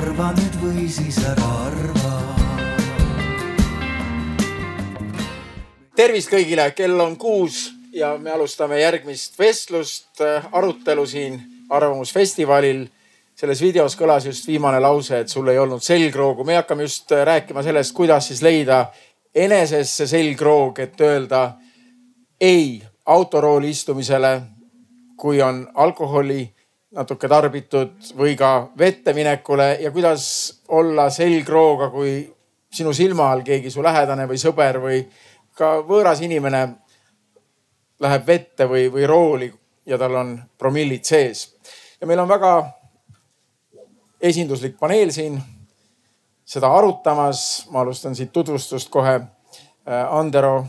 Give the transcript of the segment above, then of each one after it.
arva nüüd või siis ära arva. tervist kõigile, kell on kuus ja me alustame järgmist vestlust, arutelu siin Arvamusfestivalil. selles videos kõlas just viimane lause, et sul ei olnud selgroogu. me hakkame just rääkima sellest, kuidas siis leida enesesse selgroog, et öelda ei autorooli istumisele, kui on alkoholi natuke tarbitud või ka vette minekule ja kuidas olla selgrooga, kui sinu silma all keegi su lähedane või sõber või ka võõras inimene läheb vette või, või rooli ja tal on promillid sees. ja meil on väga esinduslik paneel siin seda arutamas. ma alustan siit tutvustust kohe. Andero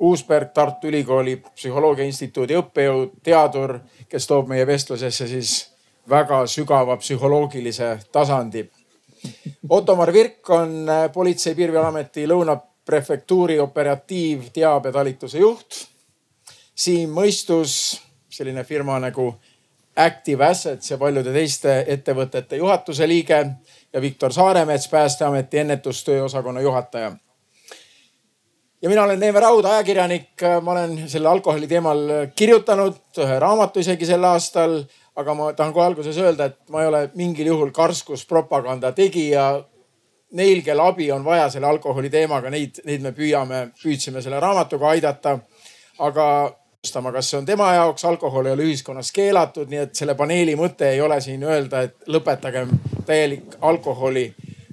Uusberg, Tartu Ülikooli Psühholoogia Instituudi õppejõud, teadur, kes toob meie vestlusesse siis väga sügava psühholoogilise tasandi. Ottomar Virk on Politsei- ja Piirivalveameti Lõuna prefektuuri operatiivteabetalituse juht. Siim Mõistus, selline firma nagu Active Assets ja paljude teiste ettevõtete juhatuse liige ja Viktor Saaremets, Päästeameti ennetustöö osakonna juhataja ja mina olen Neeme Raud, ajakirjanik. ma olen selle alkoholi teemal kirjutanud ühe raamatu isegi sel aastal. aga ma tahan kohe alguses öelda, et ma ei ole mingil juhul karskuspropaganda tegija. Neil, kel abi on vaja selle alkoholi teemaga, neid, neid me püüame, püüdsime selle raamatuga aidata. aga otsustama, kas see on tema jaoks, alkohol ei ole ühiskonnas keelatud, nii et selle paneeli mõte ei ole siin öelda, et lõpetagem täielik alkoholi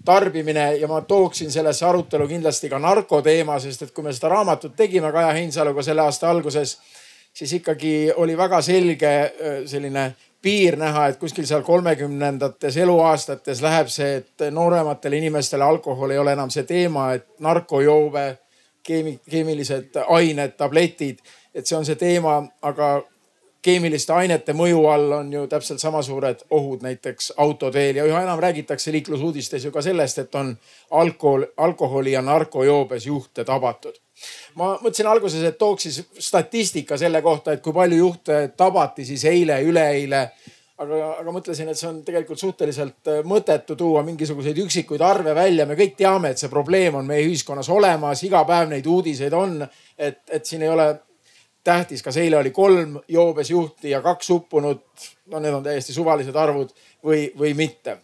tarbimine ja ma tooksin sellesse arutelu kindlasti ka narkoteema, sest et kui me seda raamatut tegime Kaja Heinsaluga selle aasta alguses, siis ikkagi oli väga selge selline piir näha, et kuskil seal kolmekümnendates eluaastates läheb see, et noorematele inimestele alkohol ei ole enam see teema, et narkojoove, keemi-, keemilised ained, tabletid, et see on see teema, aga keemiliste ainete mõju all on ju täpselt sama suured ohud näiteks autoteel ja üha enam räägitakse liiklusuudistes ju ka sellest, et on alkohol, alkoholi ja narkojoobes juhte tabatud. ma mõtlesin alguses, et tooks siis statistika selle kohta, et kui palju juhte tabati siis eile, üleeile aga, aga mõtlesin, et see on tegelikult suhteliselt äh, mõttetu tuua mingisuguseid üksikuid arve välja. me kõik teame, et see probleem on meie ühiskonnas olemas, iga päev neid uudiseid on, et, et siin ei ole tähtis, kas eile oli kolm joobes juhti ja kaks uppunut. no need on täiesti suvalised arvud või, või mitte.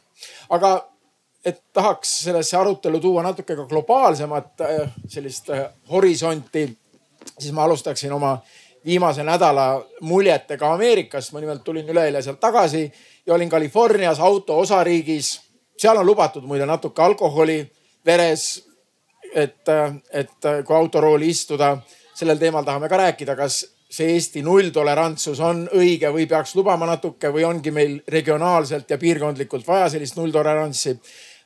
aga et tahaks sellesse arutelu tuua natuke ka globaalsemat äh, sellist äh, horisonti, siis ma alustaksin oma viimase nädala muljetega Ameerikast. ma nimelt tulin üleeile sealt tagasi ja olin Californias auto osariigis. seal on lubatud muide natuke alkoholi veres. et, äh, et kui autorooli istuda sellel teemal tahame ka rääkida, kas see Eesti nulltolerantsus on õige või peaks lubama natuke või ongi meil regionaalselt ja piirkondlikult vaja sellist nulltolerantsi.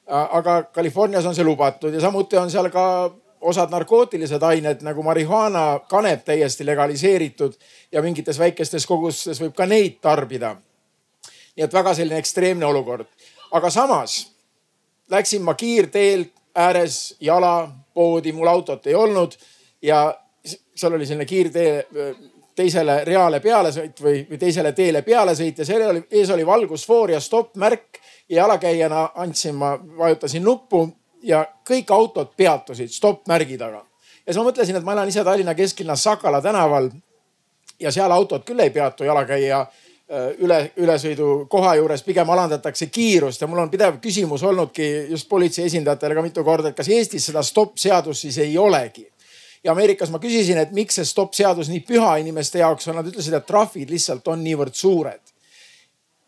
aga Californias on see lubatud ja samuti on seal ka osad narkootilised ained nagu marihuaana, kanep täiesti legaliseeritud ja mingites väikestes kogustes võib ka neid tarbida. nii et väga selline ekstreemne olukord, aga samas läksin ma kiirteel ääres jala poodi, mul autot ei olnud ja seal oli selline kiirtee teisele reale pealesõit või, või teisele teele pealesõit ja seal oli, ees oli valgusfoor ja stopp-märk ja jalakäijana andsin, ma vajutasin nuppu ja kõik autod peatusid stopp-märgi taga. ja siis ma mõtlesin, et ma elan ise Tallinna kesklinnas Sakala tänaval ja seal autod küll ei peatu jalakäija üle, ülesõidu koha juures pigem alandatakse kiirust ja mul on pidev küsimus olnudki just politsei esindajatele ka mitu korda, et kas Eestis seda stopp seadust siis ei olegi ja Ameerikas ma küsisin, et miks see stopp seadus nii püha inimeste jaoks on, nad ütlesid, et trahvid lihtsalt on niivõrd suured.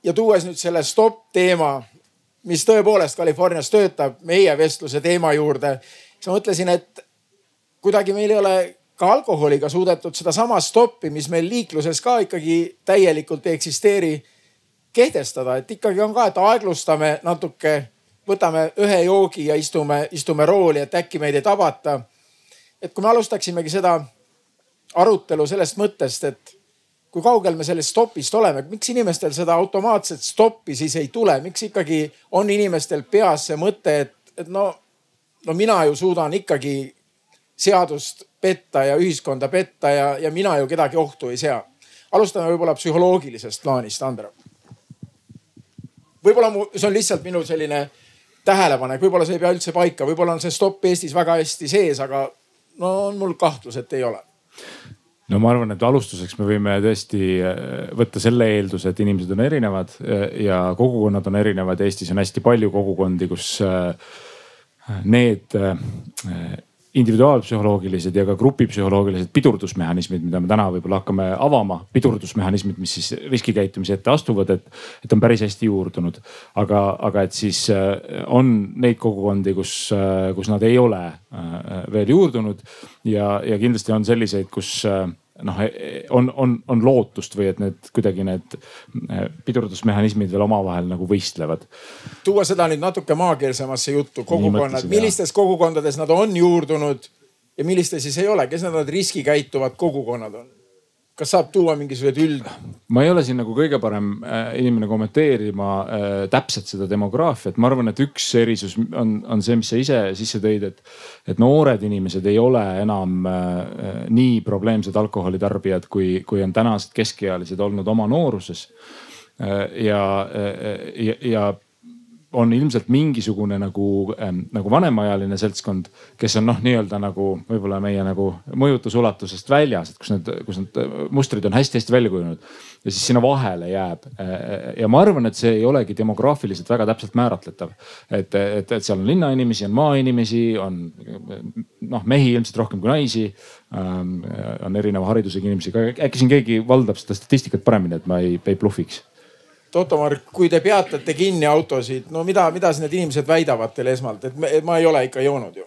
ja tuues nüüd selle stopp teema, mis tõepoolest Californias töötab meie vestluse teema juurde, siis ma mõtlesin, et kuidagi meil ei ole ka alkoholiga suudetud sedasama stoppi, mis meil liikluses ka ikkagi täielikult ei eksisteeri, kehtestada, et ikkagi on ka, et aeglustame natuke, võtame ühe joogi ja istume, istume rooli, et äkki meid ei tabata et kui me alustaksimegi seda arutelu sellest mõttest, et kui kaugel me sellest stopist oleme, miks inimestel seda automaatset stoppi siis ei tule, miks ikkagi on inimestel peas see mõte, et, et no, no mina ju suudan ikkagi seadust petta ja ühiskonda petta ja, ja mina ju kedagi ohtu ei sea. alustame võib-olla psühholoogilisest plaanist, Andero. võib-olla mu, see on lihtsalt minu selline tähelepanek, võib-olla see ei pea üldse paika, võib-olla on see stopp Eestis väga hästi sees, aga no on mul kahtlus, et ei ole no ma arvan, et alustuseks me võime tõesti äh, võtta selle eelduse, et inimesed on erinevad äh, ja kogukonnad on erinevad. Eestis on hästi palju kogukondi, kus äh, need individuaalpsühholoogilised ja ka grupipsühholoogilised pidurdusmehhanismid, mida me täna võib-olla hakkame avama, pidurdusmehhanismid, mis siis riskikäitumise ette astuvad, et, et on päris hästi juurdunud. aga, aga et siis on neid kogukondi, kus, kus nad ei ole veel juurdunud ja, ja kindlasti on selliseid, kus noh, on, on, on lootust või et need kuidagi need eh, pidurdusmehhanismid veel omavahel nagu võistlevad. tuua seda nüüd natuke maakeelsemasse juttu, kogukonnad, millistes jah. kogukondades nad on juurdunud ja millistes siis ei ole, kes need riskikäituvad kogukonnad on? Kas saab tuua mingisuguseid üld? ma ei ole siin nagu kõige parem äh, inimene kommenteerima äh, täpselt seda demograafiat, ma arvan, et üks erisus on, on see, mis sa ise sisse tõid, et, et noored inimesed ei ole enam äh, nii probleemsed alkoholitarbijad, kui, kui on tänased keskealised olnud oma nooruses ja, ja, ja on ilmselt mingisugune nagu ähm,, nagu vanemaealine seltskond, kes on noh, nii-öelda nagu võib-olla meie nagu mõjutusulatusest väljas, et kus need, kus need mustrid on hästi-hästi välja kujunenud. ja siis sinna vahele jääb ja ma arvan, et see ei olegi demograafiliselt väga täpselt määratletav. et, et, et seal on linnainimesi, on maainimesi, on noh, mehi ilmselt rohkem kui naisi ähm,. on erineva haridusega inimesi, äkki siin keegi valdab seda statistikat paremini, et ma ei, ei blufiks Ottomar, kui te peatate kinni autosid, no mida, mida siis need inimesed väidavad teile esmalt, et ma ei ole ikka joonud ju?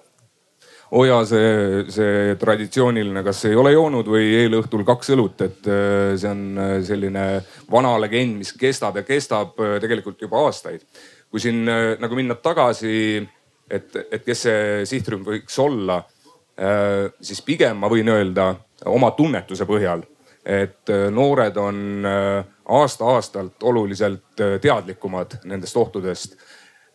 oo oh jaa, see, see traditsiooniline, kas ei ole joonud või eelõhtul kaks õlut, et äh, see on äh, selline vana legend, mis kestab ja kestab äh, tegelikult juba aastaid. kui siin nagu minna tagasi, et, et kes see sihtrühm võiks olla, siis pigem ma võin öelda oma tunnetuse põhjal, et noored on aasta-aastalt oluliselt äh, teadlikumad nendest ohtudest.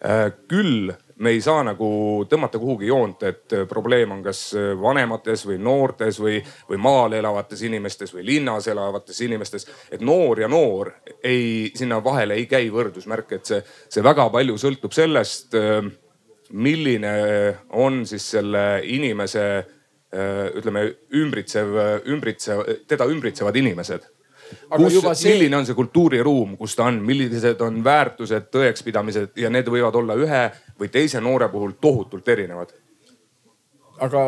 Äh, küll me ei saa nagu tõmmata kuhugi joont, et äh, probleem on kas vanemates või noortes või, või maal elavates inimestes või linnas elavates inimestes. et noor ja noor ei, sinna vahele ei käi võrdusmärk, et see, see väga palju sõltub sellest, milline on siis selle inimese ütleme ümbritsev, ümbritsev, teda ümbritsevad inimesed kus, see... milline on see kultuuriruum, kus ta on, millised on väärtused, tõekspidamised ja need võivad olla ühe või teise noore puhul tohutult erinevad. aga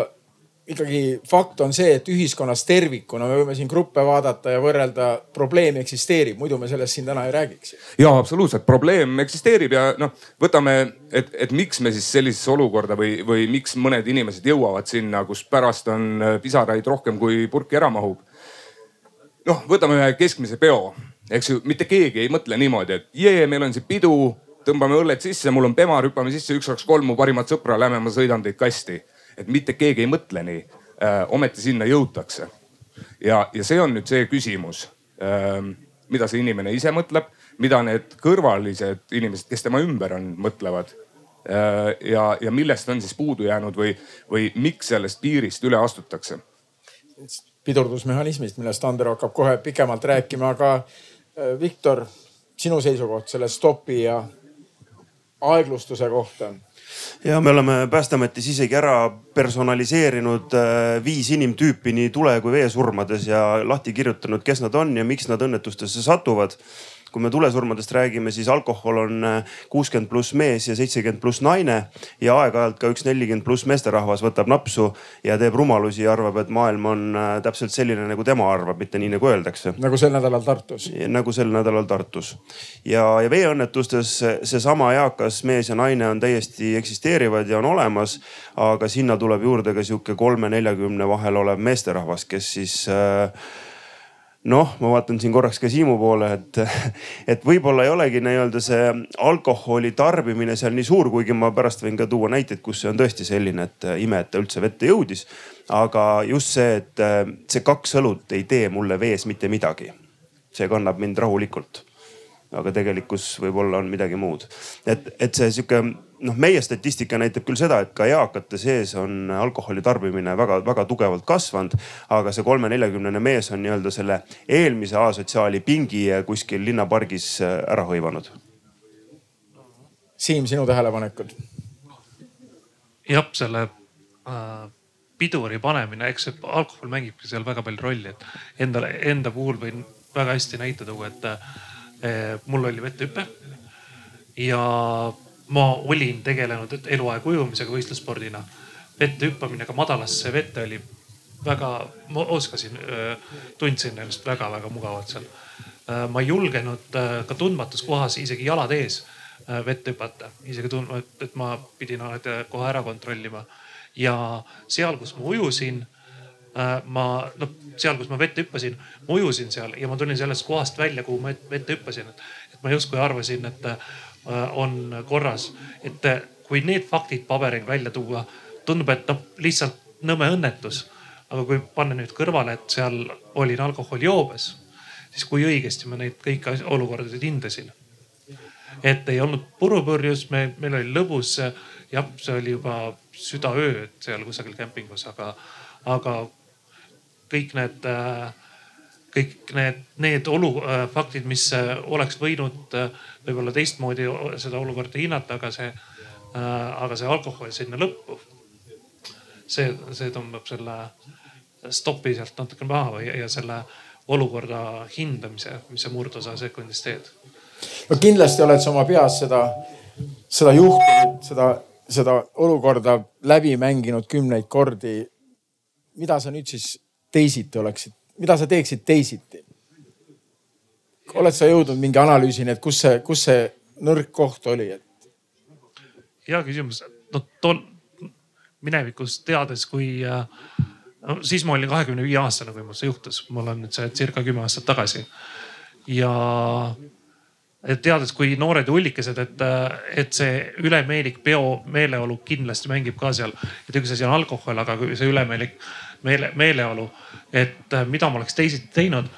ikkagi fakt on see, et ühiskonnas tervikuna me võime siin gruppe vaadata ja võrrelda, probleem eksisteerib, muidu me sellest siin täna ei räägiks. ja absoluutselt, probleem eksisteerib ja noh, võtame, et, et miks me siis sellisesse olukorda või, või miks mõned inimesed jõuavad sinna, kus pärast on pisaraid rohkem kui purki ära mahub noh, võtame ühe keskmise peo, eks ju, mitte keegi ei mõtle niimoodi, et jee, meil on siin pidu, tõmbame õlled sisse, mul on pemar, hüppame sisse, üks, kaks, kolm, mu parimat sõpra, lähme, ma sõidan teid kasti. Et mitte keegi ei mõtle nii äh,. ometi sinna jõutakse. ja, ja see on nüüd see küsimus äh,, mida see inimene ise mõtleb, mida need kõrvalised inimesed, kes tema ümber on, mõtlevad äh,. ja, ja millest on siis puudu jäänud või, või miks sellest piirist üle astutakse pidurdusmehhanismist, millest Andero hakkab kohe pikemalt rääkima, aga äh, Viktor, sinu seisukoht selle stopi ja aeglustuse kohta? Ja me oleme Päästeametis isegi ära personaliseerinud äh, viis inimtüüpi nii tule kui veesurmades ja lahti kirjutanud, kes nad on ja miks nad õnnetustesse satuvad kui me tulesurmadest räägime, siis alkohol on äh, kuuskümmend pluss mees ja seitsekümmend pluss naine ja aeg-ajalt ka üks nelikümmend pluss meesterahvas võtab napsu ja teeb rumalusi ja arvab, et maailm on äh, täpselt selline, nagu tema arvab, mitte nii nagu öeldakse. nagu sel nädalal Tartus. nagu sel nädalal Tartus ja, ja veeõnnetustes seesama eakas mees ja naine on täiesti eksisteerivad ja on olemas, aga sinna tuleb juurde ka sihuke kolme-neljakümne vahel olev meesterahvas, kes siis äh, noh, ma vaatan siin korraks ka Siimu poole, et, et võib-olla ei olegi nii-öelda see alkoholi tarbimine seal nii suur, kuigi ma pärast võin ka tuua näiteid, kus see on tõesti selline, et ime, et ta üldse vette jõudis. aga just see, et see kaks õlut ei tee mulle vees mitte midagi. see kannab mind rahulikult. aga tegelikkus võib-olla on midagi muud. et, et see sihuke noh, meie statistika näitab küll seda, et ka eakate sees on alkoholi tarbimine väga-väga tugevalt kasvanud. aga see kolme-neljakümnene mees on nii-öelda selle eelmise asotsiaali pingi kuskil linnapargis äh, ära hõivanud Siim, sinu tähelepanekud? jah, selle äh, piduri panemine, eks see alkohol mängibki seal väga palju rolli, et endale, enda puhul võin väga hästi näite tuua, et äh, mul oli vettehüpe ja ma olin tegelenud eluaeg ujumisega võistlusspordina. vette hüppamine ka madalasse vette oli väga, ma oskasin, tundsin ennast väga-väga mugavalt seal. ma ei julgenud ka tundmatus kohas isegi jalad ees vette hüpata, isegi tundma, et ma pidin alati kohe ära kontrollima. ja seal, kus ma ujusin, ma noh, seal, kus ma vette hüppasin, ma ujusin seal ja ma tulin sellest kohast välja, kuhu ma vette hüppasin, et, ma justkui arvasin, et on korras. et äh, kui need faktid paberil välja tuua, tundub, et noh, lihtsalt nõme õnnetus. aga kui panna nüüd kõrvale, et seal olin alkoholijoobes, siis kui õigesti ma neid kõiki olukordasid hindasin. et ei olnud purupurjus, me, meil oli lõbus. jah, see oli juba südaöö seal kusagil kämpingus, aga, aga kõik need äh, kõik need, need olu, äh, faktid, mis äh, oleks võinud äh, võib-olla teistmoodi seda olukorda hinnata, aga see, aga see alkohol sinna lõppu. see, see tõmbab selle stopi sealt natuke maha või, ja selle olukorda hindamise, mis sa murdosa sekundis teed. no kindlasti oled sa oma peas seda, seda juhtumit, seda, seda olukorda läbi mänginud kümneid kordi. mida sa nüüd siis teisiti oleksid mida sa teeksid teisiti? oled sa jõudnud mingi analüüsini, et kus see, kus see nõrk koht oli, et? hea küsimus, no tol minevikus teades, kui äh, no, siis ma olin kahekümne viie aastane, kui mul see juhtus, mul on nüüd see circa kümme aastat tagasi. ja et teades, kui noored ja ullikesed, et, et see ülemeelik peo meeleolu kindlasti mängib ka seal. et üks asi on alkohol, aga see ülemeelik meele, meeleolu, et äh, mida ma oleks teisiti teinud.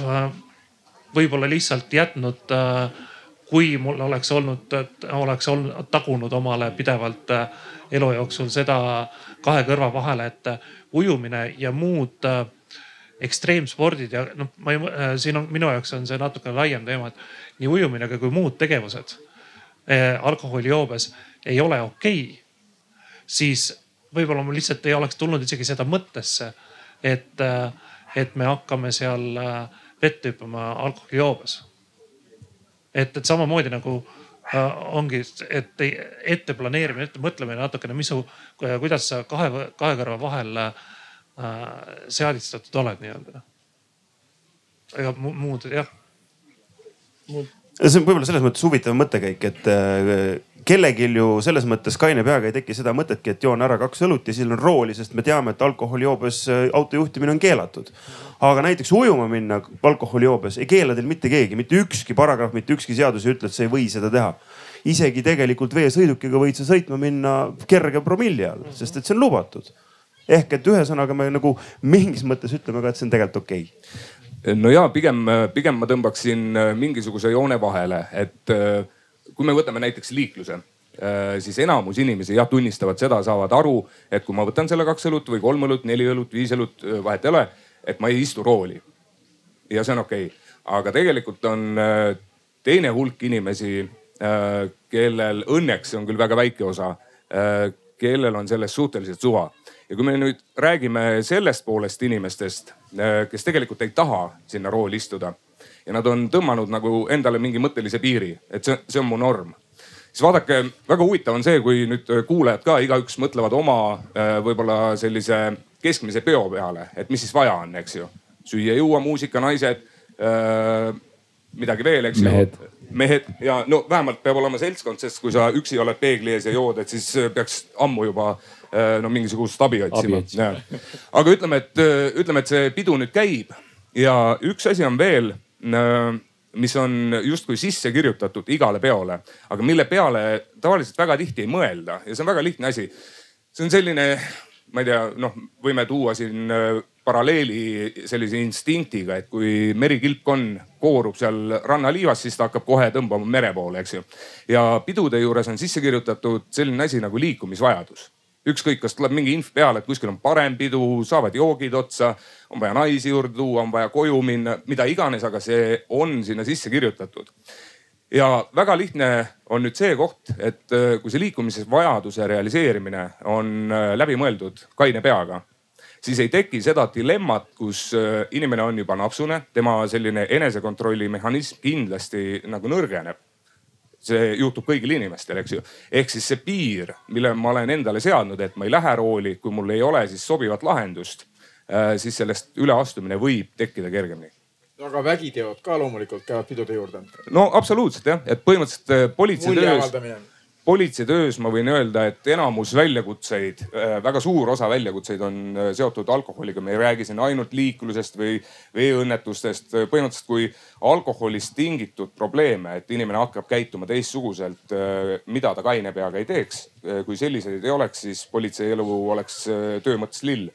Äh, võib-olla lihtsalt jätnud, äh, kui mul oleks olnud, oleks olnud, tagunud omale pidevalt elu jooksul seda kahe kõrva vahele, et ujumine ja muud ekstreemspordid ja noh, ma ei, siin on minu jaoks on see natuke laiem teema, et nii ujumine kui muud tegevused eh, alkoholijoobes ei ole okei okay,. siis võib-olla mul lihtsalt ei oleks tulnud isegi seda mõttesse, et, eh, et me hakkame seal eh, vette hüppama alkoholijoobes. et, et samamoodi nagu äh, ongi, et ette planeerimine, ette mõtlemine natukene, mis su, kuidas sa kahe, kahe kõrva vahel äh, äh, seadistatud oled nii-öelda. ega muud jah. see on võib-olla selles mõttes huvitav mõttekäik, et äh, kellelgi ju selles mõttes kaine peaga ei teki seda mõtetki, et joon ära kaks õlut ja siis on rooli, sest me teame, et alkoholijoobes äh, auto juhtimine on keelatud. aga näiteks ujuma minna alkoholijoobes ei keela teil mitte keegi, mitte ükski paragrahv, mitte ükski seadus ei ütle, et sa ei või seda teha. isegi tegelikult veesõidukiga võid sa sõitma minna kerge promilli all, sest et see on lubatud ehk et ühesõnaga me nagu mingis mõttes ütleme ka, et see on tegelikult okei okay. no ja pigem, pigem ma tõmbaksin äh, mingisuguse joone vahele, et äh, kui me võtame näiteks liikluse äh, siis enamus inimesi jah tunnistavad seda, saavad aru, et kui ma võtan selle kaks õlut või kolm õlut, neli õlut, viis õlut, vahet ei ole, et ma ei istu rooli. ja see on okei okay., aga tegelikult on teine hulk inimesi, kellel õnneks on küll väga väike osa, kellel on sellest suhteliselt suva ja kui me nüüd räägime sellest poolest inimestest, äh, kes tegelikult ei taha sinna rooli istuda ja nad on tõmmanud nagu endale mingi mõttelise piiri, et see, see on mu norm siis vaadake, väga huvitav on see, kui nüüd kuulajad ka igaüks mõtlevad oma äh, võib-olla sellise keskmise peo peale, et mis siis vaja on, eks ju. süüa-juua, muusika, naised äh,, midagi veel, eks ju. mehed ja no vähemalt peab olema seltskond, sest kui sa üksi oled peegli ees ja jood, et siis peaks ammu juba Äh, no mingisugust abi otsima. aga ütleme, et äh, ütleme, et see pidu nüüd käib ja üks asi on veel, äh, mis on justkui sisse kirjutatud igale peole, aga mille peale tavaliselt väga tihti ei mõelda ja see on väga lihtne asi. see on selline, ma ei tea, noh, võime tuua siin paralleeli sellise instinktiga, et kui merikilpkonn koorub seal rannaliivas, siis ta hakkab kohe tõmbama mere poole, eks ju. ja pidude juures on sisse kirjutatud selline asi nagu liikumisvajadus ükskõik, kas tuleb mingi inf peale, et kuskil on parem pidu, saavad joogid otsa, on vaja naisi juurde tuua, on vaja koju minna, mida iganes, aga see on sinna sisse kirjutatud. ja väga lihtne on nüüd see koht, et äh, kui see liikumise vajaduse realiseerimine on äh, läbimõeldud kaine peaga, siis ei teki seda dilemmat, kus äh, inimene on juba napsune, tema selline enesekontrolli mehhanism kindlasti nagu nõrgeneb see juhtub kõigil inimestel, eks ju. ehk siis see piir, mille ma olen endale seadnud, et ma ei lähe rooli, kui mul ei ole siis sobivat lahendust, siis sellest üleastumine võib tekkida kergemini aga vägiteod ka loomulikult käivad pidude juurde. no absoluutselt jah, et põhimõtteliselt äh, politsei töös, politsei töös ma võin öelda, et enamus väljakutseid, äh, väga suur osa väljakutseid on äh, seotud alkoholiga. me ei räägi siin ainult liiklusest või veeõnnetustest. põhimõtteliselt kui alkoholist tingitud probleeme, et inimene hakkab käituma teistsuguselt, mida ta kaine peaga ei teeks. kui selliseid ei oleks, siis politsei elu oleks töö mõttes lill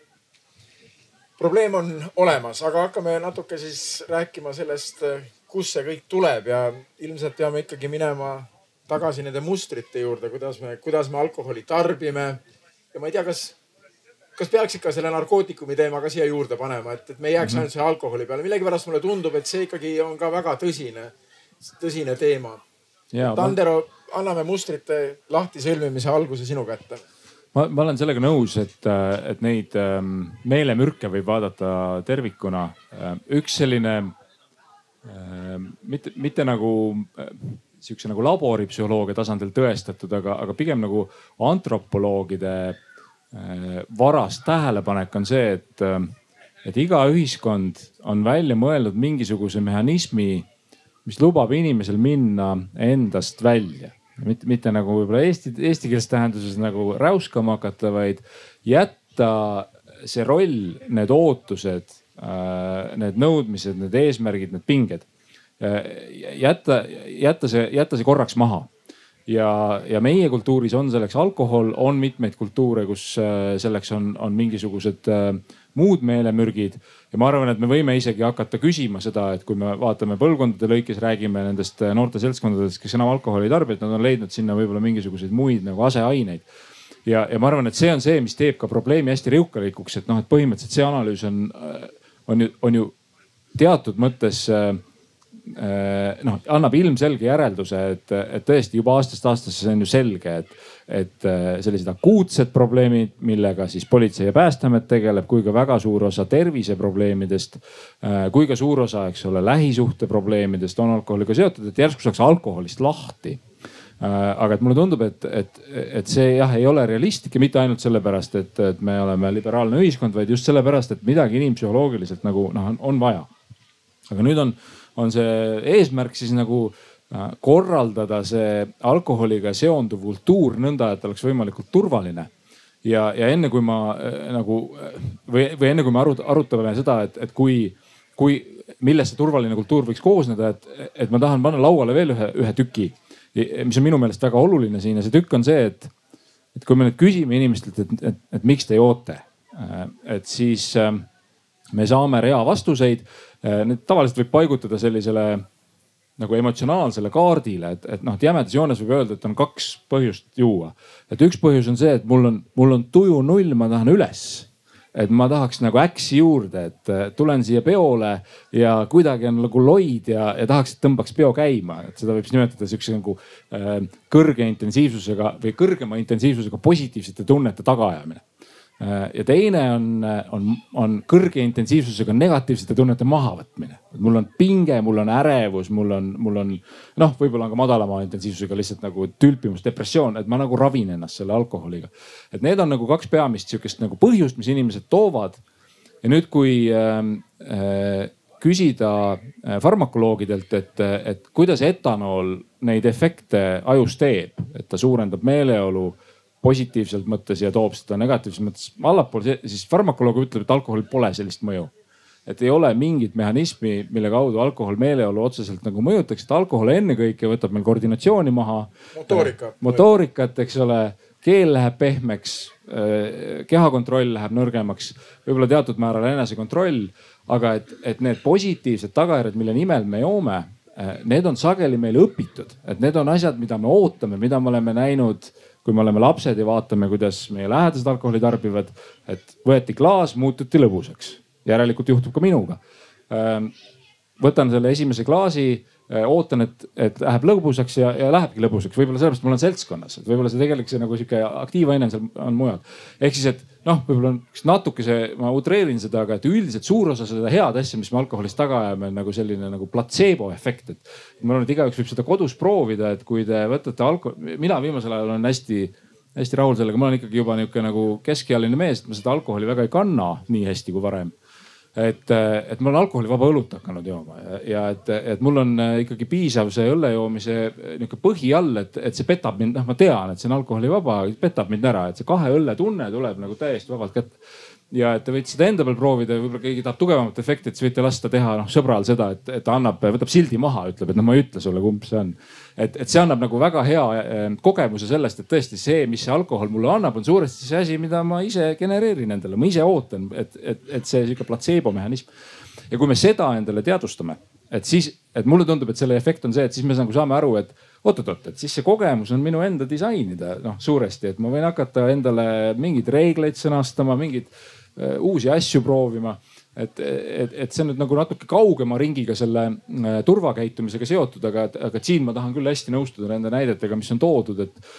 probleem on olemas, aga hakkame natuke siis rääkima sellest, kust see kõik tuleb ja ilmselt peame ikkagi minema tagasi nende mustrite juurde, kuidas me, kuidas me alkoholi tarbime. ja ma ei tea, kas, kas peaks ikka selle narkootikumi teema ka siia juurde panema, et, et me ei jääks mm -hmm. ainult selle alkoholi peale. millegipärast mulle tundub, et see ikkagi on ka väga tõsine, tõsine teema. Tandero, anname mustrite lahtisõlmimise alguse sinu kätte ma, ma olen sellega nõus, et, et neid ähm, meelemürke võib vaadata tervikuna. Ähm, üks selline ähm, mitte, mitte nagu äh, sihukese nagu laboripsühholoogia tasandil tõestatud, aga, aga pigem nagu antropoloogide äh, varas tähelepanek on see, et, et iga ühiskond on välja mõelnud mingisuguse mehhanismi, mis lubab inimesel minna endast välja mitte, mitte nagu võib-olla eesti, eestikeelses tähenduses nagu räuskama hakata, vaid jätta see roll, need ootused, äh, need nõudmised, need eesmärgid, need pinged. Äh, jätta, jätta see, jätta see korraks maha ja, ja meie kultuuris on selleks alkohol, on mitmeid kultuure, kus äh, selleks on, on mingisugused muud meelemürgid ja ma arvan, et me võime isegi hakata küsima seda, et kui me vaatame põlvkondade lõikes, räägime nendest äh, noorte seltskondadest, kes enam alkoholi ei tarbi, et nad on leidnud sinna võib-olla mingisuguseid muid nagu aseaineid. ja, ja ma arvan, et see on see, mis teeb ka probleemi hästi riukalikuks, et noh, et põhimõtteliselt see analüüs on, äh, on ju, on ju teatud mõttes äh, noh, annab ilmselge järelduse, et, et tõesti juba aastast aastasse see on ju selge, et et äh, sellised akuutsed probleemid, millega siis Politsei- ja Päästeamet tegeleb, kui ka väga suur osa terviseprobleemidest, äh, kui ka suur osa, eks ole, lähisuhteprobleemidest on alkoholiga seotud, et järsku saaks alkoholist lahti äh, aga et mulle tundub, et, et, et see jah, ei ole realistlik ja mitte ainult sellepärast, et, et me oleme liberaalne ühiskond, vaid just sellepärast, et midagi inimpsühholoogiliselt nagu noh, on vaja. aga nüüd on, on see eesmärk siis nagu äh, Äh, korraldada see alkoholiga seonduv kultuur nõnda, et oleks võimalikult turvaline. ja, ja enne kui ma äh, nagu või, või enne kui me arut, arutame seda, et, et kui, kui, millest see turvaline kultuur võiks koosneda, et, et ma tahan panna lauale veel ühe, ühe tüki, mis on minu meelest väga oluline siin ja see tükk on see, et, et kui me nüüd küsime inimestelt, et, et, et miks te joote, äh, et siis me saame rea vastuseid. Need tavaliselt võib paigutada sellisele nagu emotsionaalsele kaardile, et, et noh, et jämedas joones võib öelda, et on kaks põhjust juua. et üks põhjus on see, et mul on, mul on tuju null, ma tahan üles. Et ma tahaks nagu äksi juurde, et tulen siia peole ja kuidagi on nagu loid ja, ja tahaks, et tõmbaks peo käima, et seda võib siis nimetada siukse nagu äh, kõrge intensiivsusega või kõrgema intensiivsusega positiivsete tunnete tagaajamine. Äh, ja teine on, on, on kõrge intensiivsusega negatiivsete tunnete mahavõtmine. mul on pinge, mul on ärevus, mul on, mul on noh, võib-olla on ka madalama intensiivsusega lihtsalt nagu tülpimus, depressioon, et ma nagu ravin ennast selle alkoholiga. et need on nagu kaks peamist sihukest nagu põhjust, mis inimesed toovad. ja nüüd, kui ähm, äh, küsida äh, farmakoloogidelt, et, et kuidas etanool neid efekte ajus teeb, et ta suurendab meeleolu positiivselt mõttes ja toob seda negatiivses mõttes allapoole, siis farmakoloog ütleb, et alkoholil pole sellist mõju. et ei ole mingit mehhanismi, mille kaudu alkohol meeleolu otseselt nagu mõjutaks, et alkohol ennekõike võtab meil koordinatsiooni maha. motoorika. motoorikat, eks ole, keel läheb pehmeks, kehakontroll läheb nõrgemaks, võib-olla teatud määral enesekontroll. aga et, et need positiivsed tagajärjed, mille nimel me joome, äh, need on sageli meil õpitud, et need on asjad, mida me ootame, mida me oleme näinud kui me oleme lapsed ja vaatame, kuidas meie lähedased alkoholi tarbivad, et võeti klaas, muututi lõbusaks. järelikult juhtub ka minuga. võtan selle esimese klaasi, ootan, et, et läheb lõbusaks ja, ja lähebki lõbusaks, võib-olla sellepärast ma olen seltskonnas, et võib-olla see tegelik see nagu sihuke aktiivaine on seal on mujal. ehk siis, et noh, võib-olla natukese, ma utreerin seda, aga et üldiselt suur osa seda head asja, mis me alkoholist taga ajame, on nagu selline nagu platseebo efekt, et. ma arvan, et igaüks võib seda kodus proovida, et kui te võtate alkoholi, mina viimasel ajal olen hästi hästi rahul sellega, ma olen ikkagi juba nihuke nagu keskealine mees, et ma seda alkoholi väga ei kanna nii hästi kui varem et, et ma olen alkoholivaba õlut hakanud jooma ja, ja et, et mul on äh, ikkagi piisav see õlle joomise äh, nihuke põhi all, et, et see petab mind, noh, ma tean, et see on alkoholivaba, petab mind ära, et see kahe õlle tunne tuleb nagu täiesti vabalt kätte ja et te võite seda enda peal proovida, võib-olla keegi tahab tugevamat efekti, et siis võite lasta teha noh sõbral seda, et, et ta annab, võtab sildi maha, ütleb, et noh, ma ei ütle sulle, kumb see on. Et, et see annab nagu väga hea eh, kogemuse sellest, et tõesti see, mis see alkohol mulle annab, on suuresti see asi, mida ma ise genereerin endale, ma ise ootan, et, et, et see sihuke platseebo mehhanism. ja kui me seda endale teadvustame, et siis, et mulle tundub, et selle efekt on see, et siis me nagu saame aru, et oot-oot-oot, et siis see kogemus on minu enda disainida noh suuresti, et ma võin hakata endale mingeid reegleid sõnastama, mingeid Äh, uusi asju proovima. Et, et, et see on nüüd nagu natuke kaugema ringiga selle äh, turvakäitumisega seotud, aga, aga siin ma tahan küll hästi nõustuda nende näidetega, mis on toodud, et,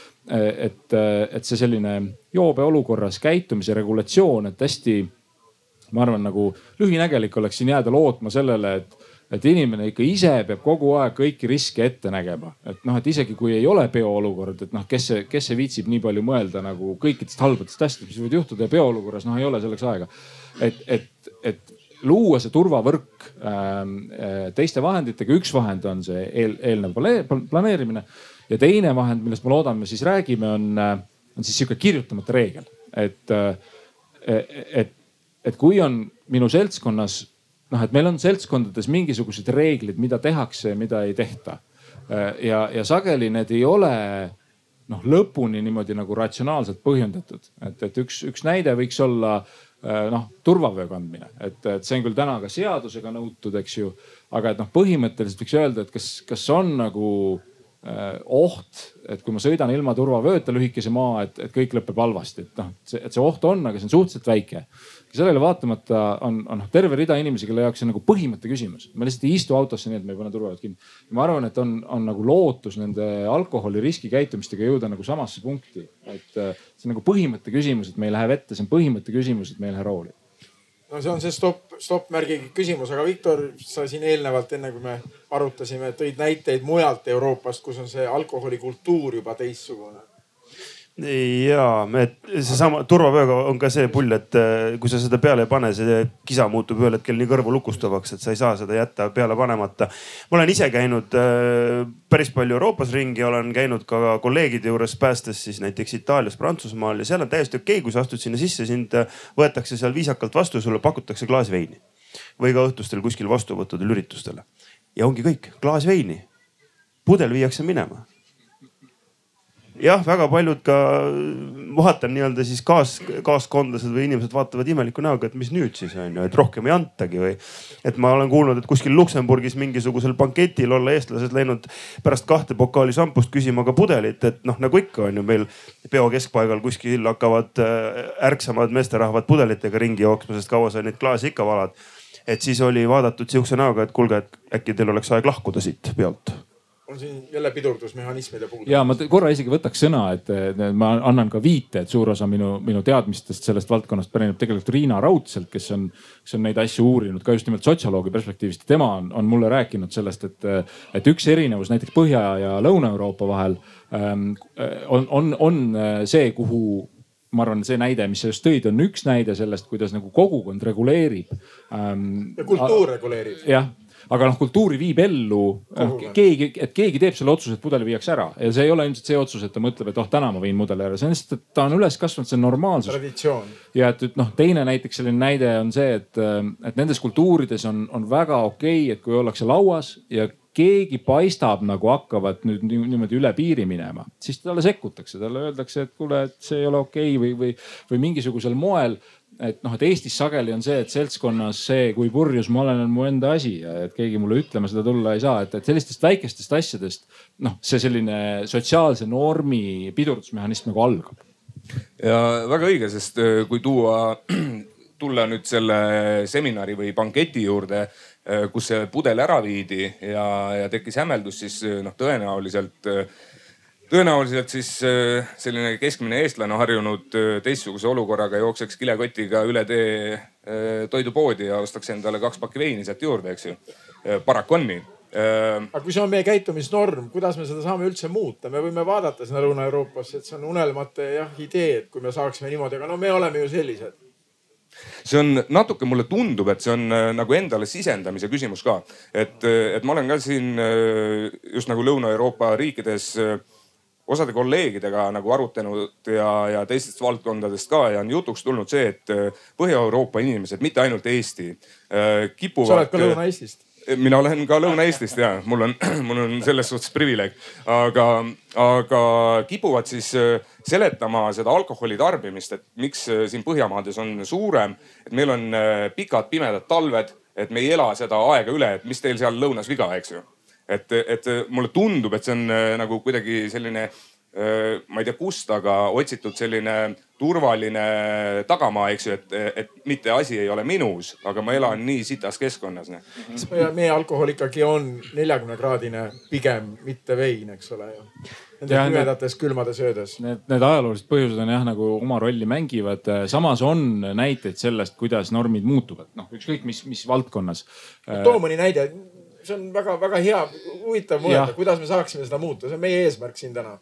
et, et see selline joobeolukorras käitumise regulatsioon, et hästi ma arvan, nagu lühinägelik oleks siin jääda lootma sellele, et et inimene ikka ise peab kogu aeg kõiki riske ette nägema, et noh, et isegi kui ei ole peoolukord, et noh, kes see, kes see viitsib nii palju mõelda nagu kõikidest halbadest asjadest, mis võivad juhtuda ja peoolukorras noh, ei ole selleks aega. et, et, et luua see turvavõrk ähm, äh, teiste vahenditega, üks vahend on see eel, eelnev planeerimine ja teine vahend, millest ma loodan, me siis räägime, on, äh, on siis sihuke kirjutamata reegel, et, äh, et, et kui on minu seltskonnas noh, et meil on seltskondades mingisugused reeglid, mida tehakse ja mida ei tehta. ja, ja sageli need ei ole noh lõpuni niimoodi nagu ratsionaalselt põhjendatud, et, et üks, üks näide võiks olla noh turvavöö kandmine, et, et see on küll täna ka seadusega nõutud, eks ju. aga et noh, põhimõtteliselt võiks öelda, et kas, kas on nagu äh, oht, et kui ma sõidan ilma turvavööta lühikese maa, et, et kõik lõpeb halvasti, et noh, et see oht on, aga see on suhteliselt väike sellele vaatamata on, on terve rida inimesi, kelle jaoks see on nagu põhimõtte küsimus. me lihtsalt ei istu autosse nii, et me ei pane turvavööd kinni. ma arvan, et on, on nagu lootus nende alkoholi riskikäitumistega jõuda nagu samasse punkti. et äh, see on nagu põhimõtte küsimus, et me ei lähe vette, see on põhimõtte küsimus, et me ei lähe rooli no see on see stopp, stopp-märgiga küsimus, aga Viktor, sa siin eelnevalt, enne kui me arutasime, tõid näiteid mujalt Euroopast, kus on see alkoholikultuur juba teistsugune ja, et seesama turvavööga on ka see pull, et äh, kui sa seda peale ei pane, see kisa muutub ühel hetkel nii kõrvu lukustavaks, et sa ei saa seda jätta peale panemata. ma olen ise käinud äh, päris palju Euroopas ringi, olen käinud ka kolleegide juures päästes siis näiteks Itaalias, Prantsusmaal ja seal on täiesti okei okay,, kui sa astud sinna sisse, sind äh, võetakse seal viisakalt vastu sulle pakutakse klaas veini. või ka õhtustel kuskil vastuvõttudel, üritustel. ja ongi kõik, klaas veini. pudel viiakse minema jah, väga paljud ka vaatan nii-öelda siis kaas, kaaskondlased või inimesed vaatavad imeliku näoga, et mis nüüd siis on ju, et rohkem ei antagi või. et ma olen kuulnud, et kuskil Luksemburgis mingisugusel banketil olla eestlased läinud pärast kahte pokaali šampust küsima ka pudelit, et noh, nagu ikka on ju meil peo keskpaigal kuskil hakkavad äh, ärksamad meesterahvad pudelitega ringi jooksma, sest kaua sa neid klaase ikka valad. et siis oli vaadatud sihukese näoga, et kuulge, et äkki teil oleks aeg lahkuda siit peolt on siin jälle pidurdusmehhanismide puudu. ja ma korra isegi võtaks sõna, et ma annan ka viite, et suur osa minu, minu teadmistest sellest valdkonnast pärineb tegelikult Riina Raudselt, kes on, kes on neid asju uurinud ka just nimelt sotsioloogi perspektiivist tema on, on mulle rääkinud sellest, et, et üks erinevus näiteks Põhja ja Lõuna-Euroopa vahel ähm, on, on, on see, kuhu ma arvan, see näide, mis sa just tõid, on üks näide sellest, kuidas nagu kogukond reguleerib ähm,. ja kultuur reguleerib. jah aga noh, kultuuri viib ellu noh, keegi, et keegi teeb selle otsuse, et pudel viiakse ära. Ja see ei ole ilmselt see otsus, et ta mõtleb, et oh täna ma viin mudeli ära, see on lihtsalt, et ta on üles kasvanud, see on normaalsus. ja et, et noh, teine näiteks selline näide on see, et, et nendes kultuurides on, on väga okei okay,, et kui ollakse lauas ja keegi paistab nagu hakkavat nüüd niimoodi üle piiri minema, siis talle sekkutakse, talle öeldakse, et kuule, et see ei ole okei okay või, või, või mingisugusel moel et noh, et Eestis sageli on see, et seltskonnas see, kui purjus ma olen, on mu enda asi ja et keegi mulle ütlema seda tulla ei saa, et, et sellistest väikestest asjadest noh, see selline sotsiaalse normi pidurdusmehhanism nagu algab. ja väga õige, sest äh, kui tuua, tulla nüüd selle seminari või banketi juurde kus see pudel ära viidi ja, ja tekkis hämmeldus, siis noh, tõenäoliselt tõenäoliselt siis selline keskmine eestlane harjunud teistsuguse olukorraga jookseks kilekotiga üle tee toidupoodi ja ostaks endale kaks pakki veini sealt juurde, eks ju. paraku on nii aga kui see on meie käitumisnorm, kuidas me seda saame üldse muuta, me võime vaadata sinna Lõuna-Euroopasse, et see on unelmate jah idee, et kui me saaksime niimoodi, aga no me oleme ju sellised see on natuke, mulle tundub, et see on äh, nagu endale sisendamise küsimus ka. et, äh, et ma olen ka siin äh, just nagu Lõuna-Euroopa riikides osade kolleegidega nagu arutanud ja, ja teistest valdkondadest ka ja on jutuks tulnud see, et Põhja-Euroopa inimesed, mitte ainult Eesti, kipuvad. sa oled ka Lõuna-Eestist mina olen ka Lõuna-Eestist ja mul on, mul on selles suhtes privileeg, aga, aga kipuvad siis äh, seletama seda alkoholi tarbimist, et miks äh, siin Põhjamaades on suurem, et meil on äh, pikad pimedad talved, et me ei ela seda aega üle, et mis teil seal lõunas viga, eks ju. Et, et mulle tundub, et see on nagu kuidagi selline ma ei tea kust, aga otsitud selline turvaline tagamaa, eks ju, et, et mitte asi ei ole minus, aga ma elan nii sitas keskkonnas. meie alkohol ikkagi on neljakümne kraadine pigem, mitte vein, eks ole ju. Nendes pimedates külmades öödes. Need, need ajaloolised põhjused on jah, nagu oma rolli mängivad. samas on näiteid sellest, kuidas normid muutuvad, noh ükskõik mis, mis valdkonnas. too mõni näide, see on väga-väga hea, huvitav mõelda, kuidas me saaksime seda muuta, see on meie eesmärk siin täna.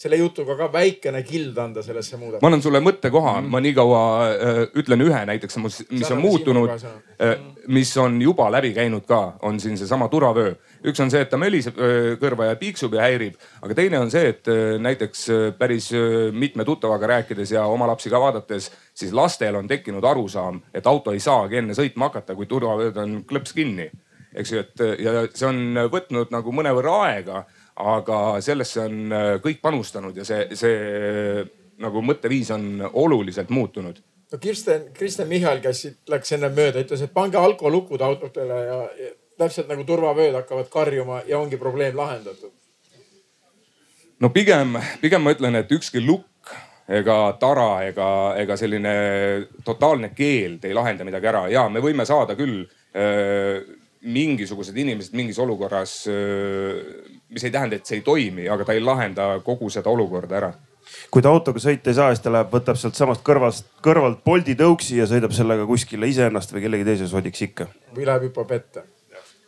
Selle jutuga ka väikene kild anda sellesse muudatusesse. ma annan sulle mõttekoha. Mm, ma nii kaua äh, ütlen ühe näiteks, mis on muutunud, äh, mis on juba läbi käinud ka, on siin seesama turvavöö. üks on see, et ta möliseb äh, kõrva ja piiksub ja häirib, aga teine on see, et äh, näiteks äh, päris äh, mitme tuttavaga rääkides ja oma lapsi ka vaadates, siis lastel on tekkinud arusaam, et auto ei saagi enne sõitma hakata, kui turvavööd on klõps kinni. Eks ju, et ja see on võtnud nagu mõnevõrra aega aga sellesse on äh, kõik panustanud ja see, see nagu mõtteviis on oluliselt muutunud. no Kirsten, Kristen Michal, kes siit läks enne mööda, ütles, et pange alkolukud autodele ja, ja täpselt nagu turvavööd hakkavad karjuma ja ongi probleem lahendatud. no pigem, pigem ma ütlen, et ükski lukk ega tara ega, ega selline totaalne keeld ei lahenda midagi ära ja me võime saada küll öö, äh, mingisugused inimesed mingis olukorras mis ei tähenda, et see ei toimi, aga ta ei lahenda kogu seda olukorda ära kui ta autoga sõita ei saa, siis ta läheb, võtab sealtsamast kõrvast, kõrvalt Bolti tõuksi ja sõidab sellega kuskile iseennast või kellegi teise sodiks ikka. või läheb hüppab ette.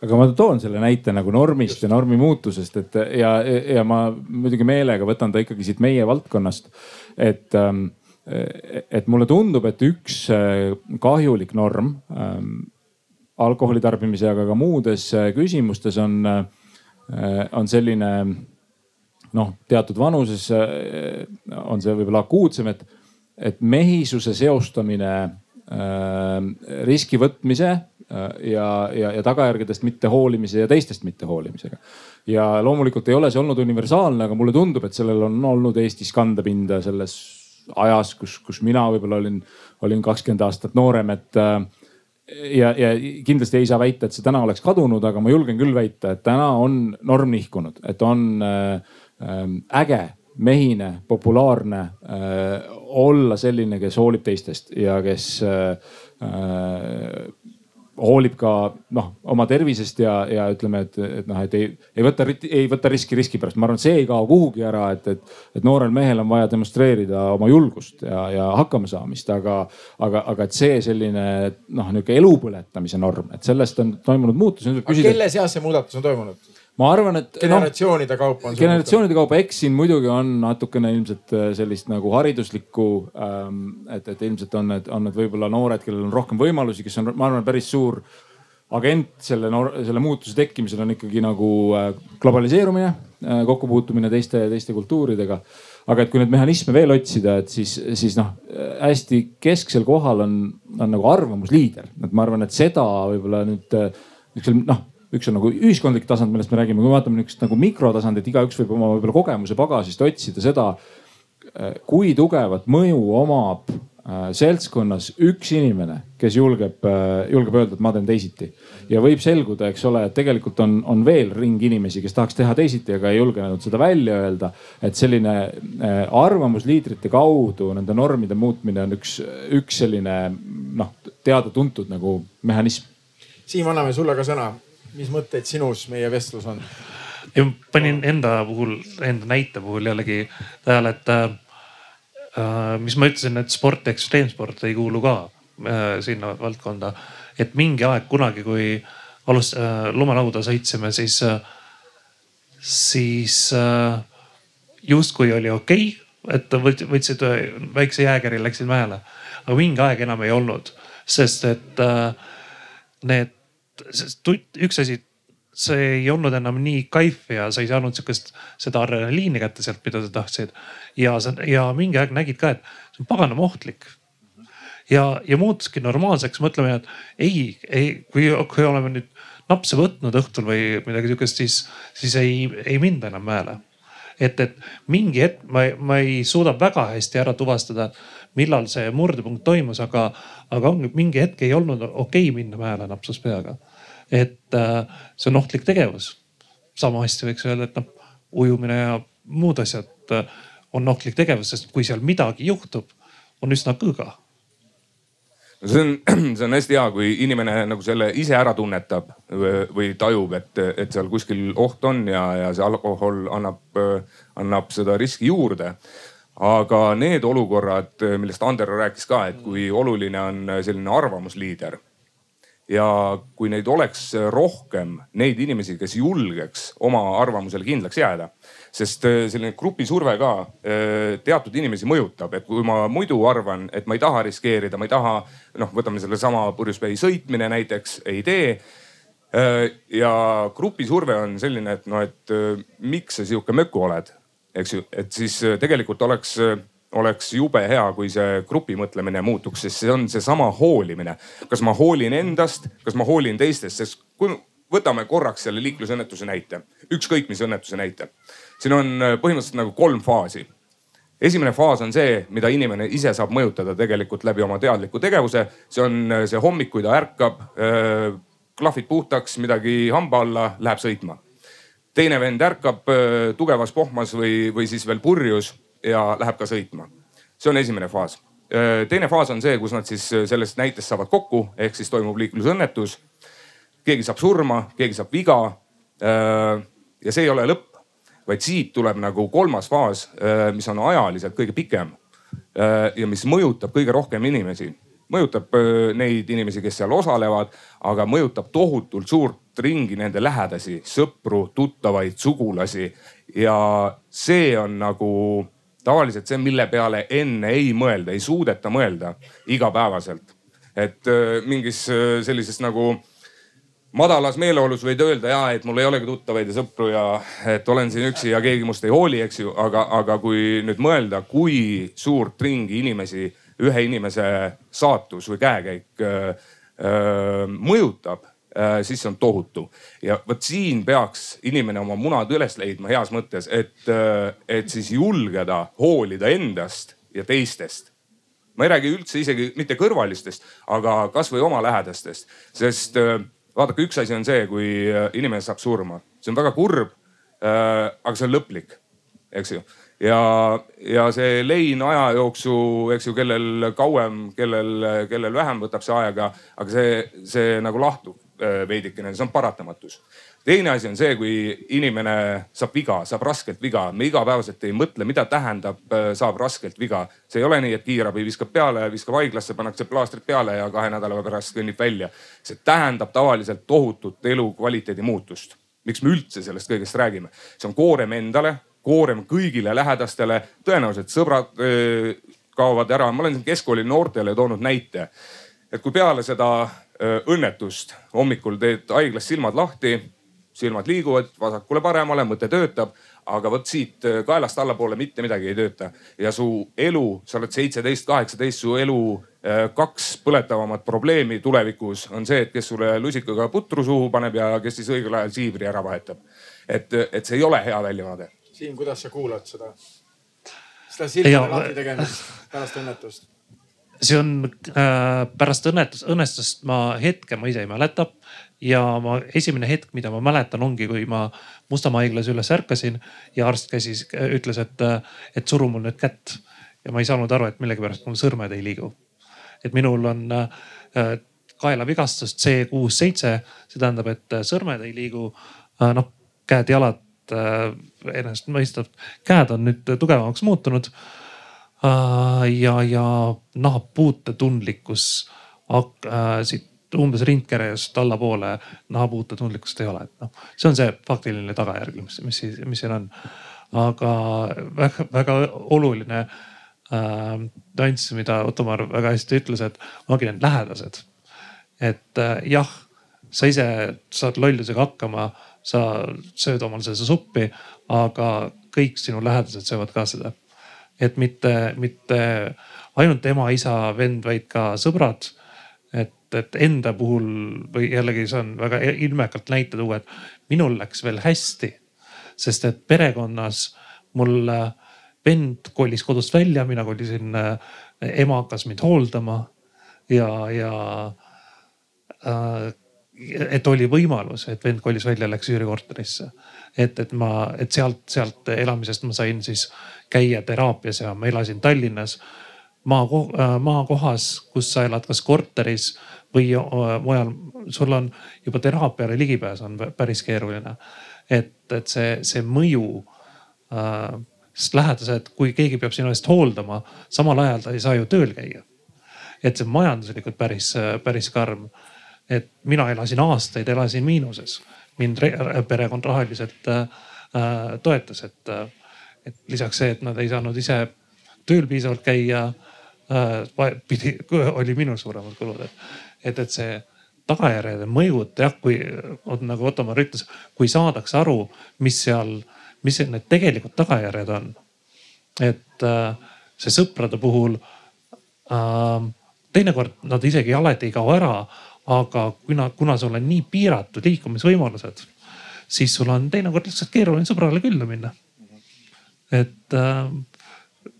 aga ma toon selle näite nagu normist Just. ja normi muutusest, et ja, ja ma muidugi meelega võtan ta ikkagi siit meie valdkonnast. et, ähm, et mulle tundub, et üks äh, kahjulik norm ähm, alkoholi tarbimise, aga ka muudes äh, küsimustes on äh, on selline noh, teatud vanuses äh, on see võib-olla akuutsem, et, et mehisuse seostamine riski võtmise ja, ja, ja tagajärgedest mitte hoolimise ja teistest mitte hoolimisega. ja loomulikult ei ole see olnud universaalne, aga mulle tundub, et sellel on olnud Eestis kandepinda selles ajas, kus, kus mina võib-olla olin, olin kakskümmend aastat noorem, et ja, ja kindlasti ei saa väita, et see täna oleks kadunud, aga ma julgen küll väita, et täna on norm nihkunud, et on äh, äge, mehine, populaarne äh, olla selline, kes hoolib teistest ja kes äh hoolib ka noh oma tervisest ja, ja ütleme, et, et noh, et ei, ei võta, ei võta riski riski pärast. ma arvan, et see ei kao kuhugi ära, et, et, et noorel mehel on vaja demonstreerida oma julgust ja, ja hakkamasaamist, aga, aga, aga et see selline noh, nihuke elu põletamise norm, et sellest on toimunud muutus. kelle seas see muudatus on toimunud? Ma arvan, et. Noh, generatsioonide no, kaupa on. generatsioonide kaupa, eks siin muidugi on natukene ilmselt äh, sellist nagu hariduslikku ähm,, et, et ilmselt on need, on need võib-olla noored, kellel on rohkem võimalusi, kes on, ma arvan, päris suur agent selle, selle muutuse tekkimisel on ikkagi nagu äh, globaliseerumine äh,, kokkupuutumine teiste, teiste kultuuridega. aga et kui neid mehhanisme veel otsida, et siis, siis noh hästi kesksel kohal on, on nagu arvamusliider, et ma arvan, et seda võib-olla nüüd niisugusel noh üks on nagu ühiskondlik tasand, millest me räägime, kui me vaatame niisugust nagu mikrotasandit, igaüks võib oma võib-olla kogemuse pagasist otsida seda, äh, kui tugevat mõju omab äh, seltskonnas üks inimene, kes julgeb, äh, julgeb öelda, et ma teen teisiti. ja võib selguda, eks ole, et tegelikult on, on veel ring inimesi, kes tahaks teha teisiti, aga ei julgenud seda välja öelda. et selline arvamusliidrite kaudu nende normide muutmine on üks, üks selline noh, teada-tuntud nagu mehhanism Siim, anname sulle ka sõna. Mis mõtteid sinus meie vestlus on? ja panin enda puhul, enda näite puhul jällegi tähele, et äh, mis ma ütlesin, et sport, ekstreemsport ei kuulu ka äh, sinna valdkonda. et mingi aeg kunagi, kui alust- äh,, lumelauda sõitsime, siis äh,, siis äh, justkui oli okei okay,, et võtsid väikse jääkeri, läksid mäele. aga mingi aeg enam ei olnud, sest et äh, need, üks asi see ei olnud enam nii kaif ja sa ei saanud sihukest, seda adrenaliini kätte sealt, mida sa tahtsid. ja sa ja mingi aeg nägid ka, et see on paganama ohtlik. ja, ja muutuski normaalseks mõtlema, et ei, ei, kui, kui oleme nüüd napse võtnud õhtul või midagi sihukest, siis, siis ei, ei minda enam mäele. et, et mingi hetk ma, ma ei suuda väga hästi ära tuvastada, millal see murdepunkt toimus, aga, aga mingi hetk ei olnud okei okay minna mäele napsus peaga et äh, see on ohtlik tegevus. sama hästi võiks öelda, et noh, ujumine ja muud asjad äh, on ohtlik tegevus, sest kui seal midagi juhtub, on üsna kõõga see on, see on hästi hea, kui inimene nagu selle ise ära tunnetab või tajub, et, et seal kuskil oht on ja, ja see alkohol annab, annab seda riski juurde. Aga need olukorrad, millest Ander rääkis ka, et kui oluline on selline arvamusliider ja kui neid oleks rohkem, neid inimesi, kes julgeks oma arvamusele kindlaks jääda. sest äh, selline grupisurve ka äh, teatud inimesi mõjutab, et kui ma muidu arvan, et ma ei taha riskeerida, ma ei taha, noh, võtame sellesama purjuspäi sõitmine näiteks, ei tee äh, ja grupisurve on selline, et noh, et miks sa sihuke möku oled, eks ju, et siis tegelikult oleks oleks jube hea, kui see grupimõtlemine muutuks, sest see on seesama hoolimine. kas ma hoolin endast, kas ma hoolin teistest, sest kui võtame korraks selle liiklusõnnetuse näite, ükskõik mis õnnetuse näite. siin on äh, põhimõtteliselt nagu kolm faasi. esimene faas on see, mida inimene ise saab mõjutada tegelikult läbi oma teadliku tegevuse. see on äh, see hommik, kui ta ärkab, äh, klahvid puhtaks, midagi hamba alla, läheb sõitma. Teine vend ärkab tugevas pohmas või, või siis veel purjus ja läheb ka sõitma. see on esimene faas. teine faas on see, kus nad siis sellest näitest saavad kokku, ehk siis toimub liiklusõnnetus. keegi saab surma, keegi saab viga. ja see ei ole lõpp, vaid siit tuleb nagu kolmas faas, mis on ajaliselt kõige pikem ja mis mõjutab kõige rohkem inimesi mõjutab neid inimesi, kes seal osalevad, aga mõjutab tohutult suurt ringi nende lähedasi, sõpru, tuttavaid, sugulasi. ja see on nagu tavaliselt see, mille peale enne ei mõelda, ei suudeta mõelda igapäevaselt. et äh, mingis äh, sellises nagu madalas meeleolus võid öelda ja et mul ei olegi tuttavaid ja sõpru ja et olen siin üksi ja keegi must ei hooli, eks ju, aga, aga kui nüüd mõelda, kui suurt ringi inimesi ühe inimese saatus või käekäik äh, öö, mõjutab Äh, siis see on tohutu. ja vot siin peaks inimene oma munad üles leidma heas mõttes, et, äh, et siis julgeda hoolida endast ja teistest. ma ei räägi üldse isegi mitte kõrvalistest, aga kasvõi oma lähedastest, sest äh, vaadake, üks asi on see, kui inimene saab surma, see on väga kurb. aga see on lõplik, eks ju ja, ja see lein aja jooksul, eks ju, kellel kauem, kellel, kellel vähem võtab see aega, aga see, see nagu lahtub Äh, veidikene, see on paratamatus. teine asi on see, kui inimene saab viga, saab raskelt viga, me igapäevaselt ei mõtle, mida tähendab, äh, saab raskelt viga. see ei ole nii, et kiirabi viskab peale, viskab haiglasse, pannakse plaastrid peale ja kahe nädala pärast kõnnib välja. see tähendab tavaliselt tohutut elukvaliteedi muutust. miks me üldse sellest kõigest räägime? see on koorem endale, koorem kõigile lähedastele, tõenäoliselt sõbrad öö, kaovad ära. ma olen keskkooli noortele toonud näite, et kui peale seda õnnetust. hommikul teed haiglas silmad lahti, silmad liiguvad vasakule-paremale, mõte töötab, aga vot siit kaelast allapoole mitte midagi ei tööta. ja su elu, sa oled seitseteist, kaheksateist, su elu kaks põletavamat probleemi tulevikus on see, et kes sulle lusikaga putru suhu paneb ja kes siis õigel ajal siibri ära vahetab. et, et see ei ole hea väljavaade. Siim, kuidas sa kuulad seda? seda silmade lahti tegemist pärast õnnetust see on äh, pärast õnnetust, õnnestust ma hetke ma ise ei mäleta. ja ma esimene hetk, mida ma mäletan, ongi, kui ma Mustamäe haiglas üles ärkasin ja arst käsis, ütles, et, et suru mul nüüd kätt. ja ma ei saanud aru, et millegipärast mul sõrmed ei liigu. et minul on äh, kaelavigastust C kuus, seitse, see tähendab, et sõrmed ei liigu, noh käed-jalad enesestmõistetavalt, käed on nüüd tugevamaks muutunud. ja, ja nahapuute tundlikkus siit umbes rindkerest allapoole nahapuute tundlikkust ei ole, et noh, see on see faktiline tagajärg, mis, mis, mis siin on. aga väga-väga oluline äh, nüanss, mida Ottomar väga hästi ütles, et ongi need lähedased. et äh, jah, sa ise saad lollusega hakkama, sa sööd omale seda suppi, aga kõik sinu lähedased söövad ka seda. et mitte, mitte ainult ema, isa, vend, vaid ka sõbrad et, et enda puhul või jällegi see on väga ilmekalt näite tuua, et minul läks veel hästi. sest et perekonnas mul vend kolis kodust välja, mina kolisin, ema hakkas mind hooldama ja, ja äh, et oli võimalus, et vend kolis välja, läks üürikorterisse. et, et ma, et sealt, sealt elamisest ma sain siis käia teraapias ja ma elasin Tallinnas maa, äh, maakohas, kus sa elad, kas korteris või äh, mujal, sul on juba teraapiale ligipääs on päris keeruline. et, et see, see mõju äh,, sest lähedased, kui keegi peab sinu eest hooldama, samal ajal ta ei saa ju tööl käia. et see majanduslikult päris, päris karm. Et mina elasin aastaid, elasin miinuses, mind perekond rahaliselt äh, toetas, et, et lisaks see, et nad ei saanud ise tööl piisavalt käia Äh, pidi, oli minul suuremad kulud, et, et, et see tagajärjed ja mõjud jah, kui nagu Ottomar ütles, kui saadakse aru, mis seal, mis need tegelikud tagajärjed on. et äh, see sõprade puhul äh, teinekord nad isegi alati ei kao ära, aga kuna, kuna sul on nii piiratud liikumisvõimalused, siis sul on teinekord lihtsalt keeruline sõbrale külla minna. et äh,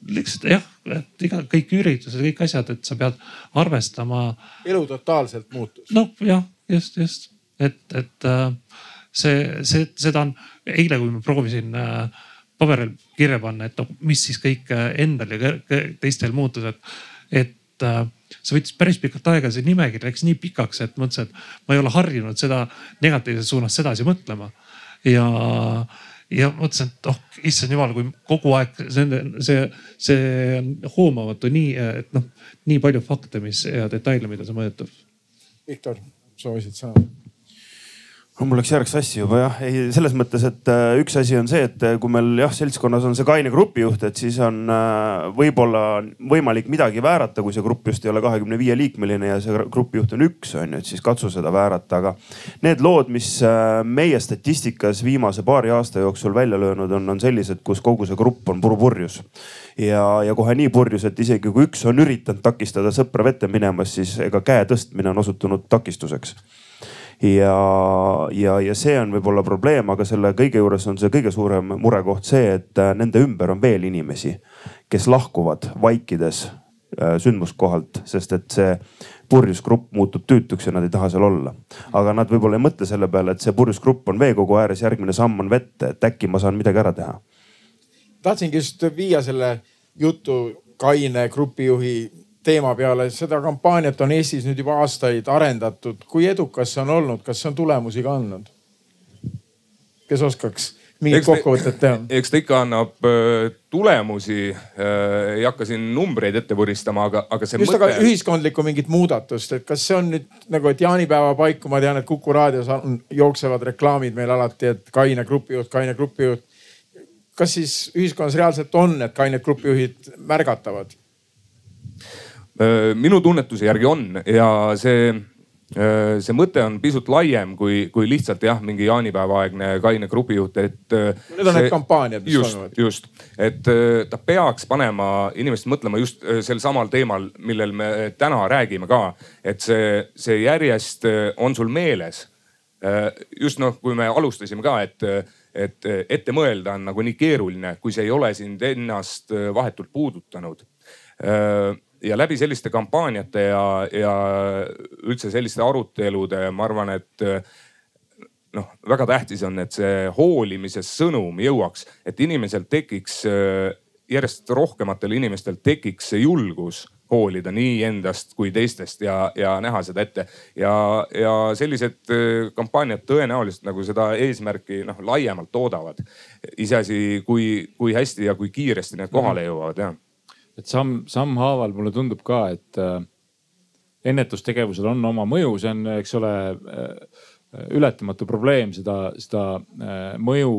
lihtsalt jah, et iga, kõik üritused, kõik asjad, et sa pead arvestama. elu totaalselt muutus. noh, jah, just, just, et, et äh, see, see, seda on eile, kui ma proovisin äh, paberil kirja panna, et noh, mis siis kõik äh, endal ja teistel muutus, et, et see võttis päris pikalt aega, see nimekiri läks nii pikaks, et mõtlesin, et ma ei ole harjunud seda negatiivses suunas sedasi mõtlema ja ja mõtlesin, et oh issand jumal, kui kogu aeg see, see, see on hoomamatu nii, et noh, nii palju fakte, mis ja detaile, mida see mõjutab. Viktor, soovisid sõna? Mul läks järg sassi juba jah, ei selles mõttes, et äh, üks asi on see, et äh, kui meil jah, seltskonnas on see kaine grupijuht, et siis on äh, võib-olla võimalik midagi väärata, kui see grupp just ei ole kahekümne viie liikmeline ja see grupijuht on üks, on ju, et siis katsu seda väärata, aga need lood, mis meie statistikas viimase paari aasta jooksul välja löönud on, on sellised, kus kogu see grupp on purupurjus. Ja, ja kohe nii purjus, et isegi kui üks on üritanud takistada sõpra vette minemas, siis ega käe tõstmine on osutunud takistuseks ja, ja, ja see on võib-olla probleem, aga selle kõige juures on see kõige suurem murekoht see, et äh, nende ümber on veel inimesi, kes lahkuvad vaikides äh, sündmuskohalt, sest et see purjus grupp muutub tüütuks ja nad ei taha seal olla. aga nad võib-olla ei mõtle selle peale, et see purjus grupp on veekogu ääres, järgmine samm on vette, et äkki ma saan midagi ära teha. tahtsingi just viia selle jutu kaine grupijuhi teema peale, seda kampaaniat on Eestis nüüd juba aastaid arendatud. kui edukas see on olnud, kas see on tulemusi ka andnud? kes oskaks mingit kokkuvõtet teha? eks ta ikka annab äh, tulemusi äh,. ei hakka siin numbreid ette vuristama, aga, aga see just, mõte. aga ühiskondlikku mingit muudatust, et kas see on nüüd nagu, et jaanipäeva paiku, ma tean, et Kuku raadios on, jooksevad reklaamid meil alati, et kaine grupijuht, kaine grupijuht. kas siis ühiskonnas reaalselt on need kained grupijuhid märgatavad? Minu tunnetuse järgi on ja see, see mõte on pisut laiem kui, kui lihtsalt jah, mingi jaanipäevaaegne kaine grupijuht, et. Need on see, need kampaaniad, mis just, toimuvad. just, et ta peaks panema inimest mõtlema just sel samal teemal, millel me täna räägime ka. et see, see järjest on sul meeles. just noh, kui me alustasime ka, et et ette mõelda on nagu nii keeruline, kui see ei ole sind ennast vahetult puudutanud ja läbi selliste kampaaniate ja, ja üldse selliste arutelude, ma arvan, et noh, väga tähtis on, et see hoolimise sõnum jõuaks, et inimesel tekiks, järjest rohkematel inimestel tekiks see julgus hoolida nii endast kui teistest ja, ja näha seda ette. ja, ja sellised äh, kampaaniad tõenäoliselt nagu seda eesmärki noh laiemalt toodavad. iseasi, kui, kui hästi ja kui kiiresti need kohale mhm. jõuavad jah. Et samm, sammhaaval mulle tundub ka, et äh, ennetustegevusel on oma mõju, see on, eks ole äh, ületamatu probleem seda, seda äh, mõju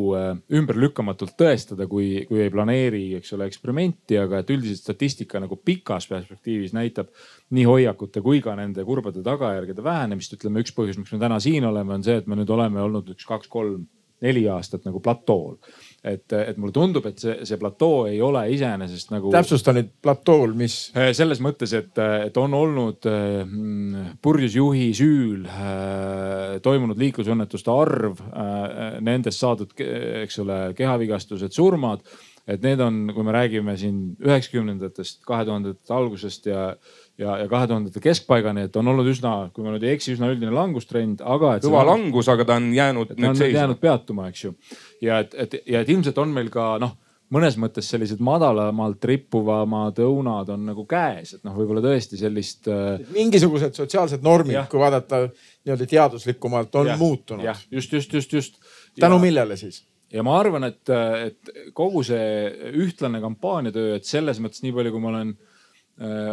ümberlükkamatult tõestada, kui, kui ei planeeri, eks ole, eksperimenti, aga et üldiselt statistika nagu pikas perspektiivis näitab nii hoiakute kui ka nende kurbade tagajärgede vähenemist. ütleme, üks põhjus, miks me täna siin oleme, on see, et me nüüd oleme olnud üks kaks-kolm neli aastat nagu platool. Et, et mulle tundub, et see, see platoo ei ole iseenesest nagu. täpsusta nüüd platool, mis? Äh, selles mõttes, et, et on olnud äh, purjus juhi süül äh, toimunud liiklusõnnetuste arv, nendest saadud, eks ole, kehavigastused, surmad et need on, kui me räägime siin üheksakümnendatest, kahe tuhandete algusest ja ja, ja kahe tuhandete keskpaigani, et on olnud üsna, kui ma nüüd ei eksi, üsna üldine langustrend, aga. kõva langus, aga ta on jäänud nüüd seisma. jäänud peatuma, eks ju. ja et, et ja et ilmselt on meil ka noh mõnes mõttes sellised madalamalt rippuvamad õunad on nagu käes, et noh, võib-olla tõesti sellist. Äh, mingisugused sotsiaalsed normid, kui vaadata nii-öelda teaduslikumalt, on ja, muutunud. just, just, just, just. tänu ja, millele siis? ja ma arvan, et, et kogu see ühtlane kampaaniatöö, et selles mõttes nii palju, kui ma olen Äh,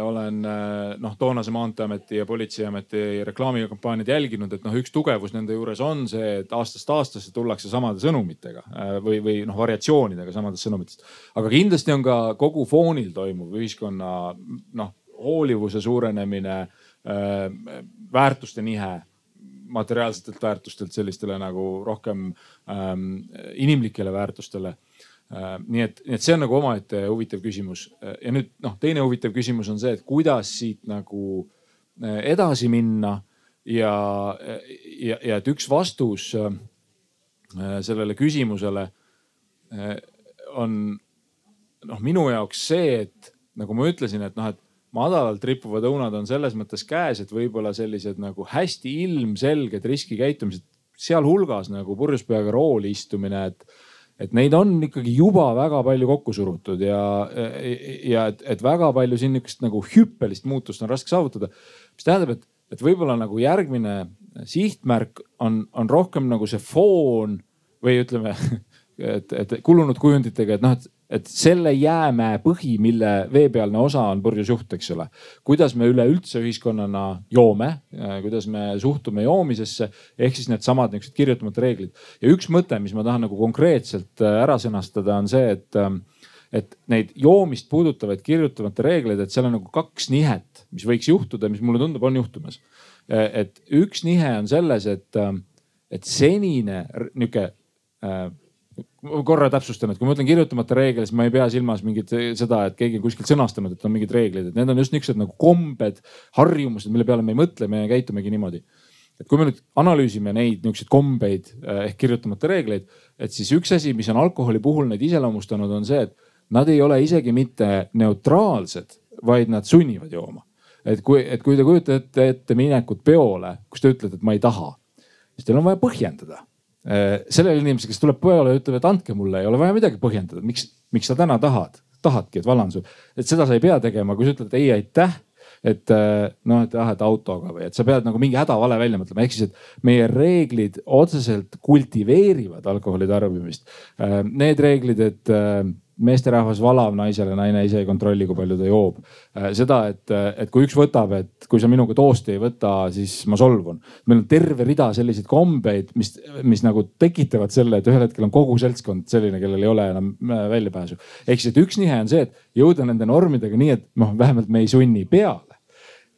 olen äh, noh, toonase Maanteeameti ja Politseiameti reklaamikampaaniaid jälginud, et noh, üks tugevus nende juures on see, et aastast aastasse tullakse samade sõnumitega äh, või, või noh, variatsioonidega samadest sõnumitest. aga kindlasti on ka kogu foonil toimuv ühiskonna noh, hoolivuse suurenemine, väärtuste nihe materiaalsetelt väärtustelt sellistele nagu rohkem ähm, inimlikele väärtustele Äh, nii et, nii et see on nagu omaette huvitav küsimus. Äh, ja nüüd noh, teine huvitav küsimus on see, et kuidas siit nagu äh, edasi minna ja, ja, ja et üks vastus sellele küsimusele on noh, minu jaoks see, et nagu ma ütlesin, et noh, et madalalt rippuvad õunad on selles mõttes käes, et võib-olla sellised nagu hästi ilmselged riskikäitumised, sealhulgas nagu purjus peaga rooli istumine, et et neid on ikkagi juba väga palju kokku surutud ja, ja et, et väga palju siin niisugust nagu hüppelist muutust on raske saavutada. mis tähendab, et, et võib-olla nagu järgmine sihtmärk on, on rohkem nagu see foon või ütleme, et, et kulunud kujunditega, et noh, et et selle jäämäe põhi, mille veepealne osa on purjus juht, eks ole. kuidas me üleüldse ühiskonnana joome, kuidas me suhtume joomisesse, ehk siis needsamad niisugused kirjutamata reeglid. ja üks mõte, mis ma tahan nagu konkreetselt äh, ära sõnastada, on see, et, ähm, et neid joomist puudutavaid kirjutamata reegleid, et seal on nagu kaks nihet, mis võiks juhtuda, mis mulle tundub, on juhtumas. Äh, et üks nihe on selles, et, ähm, et senine nihuke äh, korra täpsustan, et kui ma ütlen kirjutamata reegel, siis ma ei pea silmas mingit seda, et keegi kuskilt sõnastanud, et on mingid reeglid, et need on just niisugused nagu kombed, harjumused, mille peale me ei mõtle, me käitumegi niimoodi. et kui me nüüd analüüsime neid niisuguseid kombeid eh, ehk kirjutamata reegleid, et siis üks asi, mis on alkoholi puhul neid iseloomustanud, on see, et nad ei ole isegi mitte neutraalsed, vaid nad sunnivad jooma. et kui, et kui te kujutate ette minekut peole, kus te ütlete, et ma ei taha, siis teil on vaja põhjendada sellele inimesele, kes tuleb peole ja ütleb, et andke mulle, ei ole vaja midagi põhjendada, miks, miks sa täna tahad, tahadki, et vallan su. et seda sa ei pea tegema, kui sa ütled ei, aitäh et äh, noh, et jah, et autoga või et sa pead nagu mingi hädavale välja mõtlema, ehk siis, et meie reeglid otseselt kultiveerivad alkoholi tarbimist. Äh, need reeglid, et meesterahvas valab naisele, naine ise ei kontrolli, kui palju ta joob. Äh, seda, et, et kui üks võtab, et kui sa minuga toosti ei võta, siis ma solvun. meil on terve rida selliseid kombeid, mis, mis nagu tekitavad selle, et ühel hetkel on kogu seltskond selline, kellel ei ole enam äh, väljapääsu. ehk siis, et üks nihe on see, et jõuda nende normidega nii, et noh, vähemalt me ei sunni peale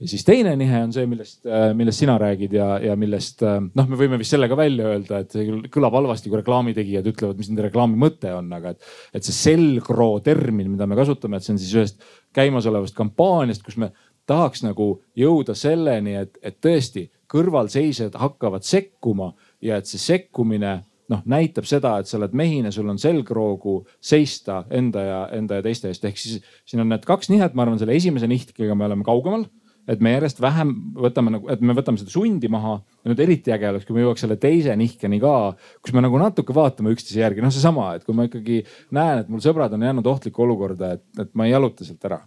ja siis teine nihe on see, millest, äh, millest sina räägid ja, ja millest äh, noh, me võime vist selle ka välja öelda, et see kõlab halvasti, kui reklaamitegijad ütlevad, mis nende reklaami mõte on, aga et, et see selgroo termin, mida me kasutame, et see on siis ühest käimasolevast kampaaniast, kus me tahaks nagu jõuda selleni, et, et tõesti kõrvalseisjad hakkavad sekkuma ja et see sekkumine noh, näitab seda, et sa oled mehine, sul on selgroogu seista enda ja enda ja teiste eest. ehk siis siin on need kaks nihet, ma arvan, selle esimese nihkega me oleme kaugemal et me järjest vähem võtame nagu, et me võtame seda sundi maha. nüüd eriti äge oleks, kui me jõuaks selle teise nihkeni ka, kus me nagu natuke vaatame üksteise järgi, noh seesama, et kui ma ikkagi näen, et mul sõbrad on jäänud ohtlikku olukorda, et, et ma ei jaluta sealt ära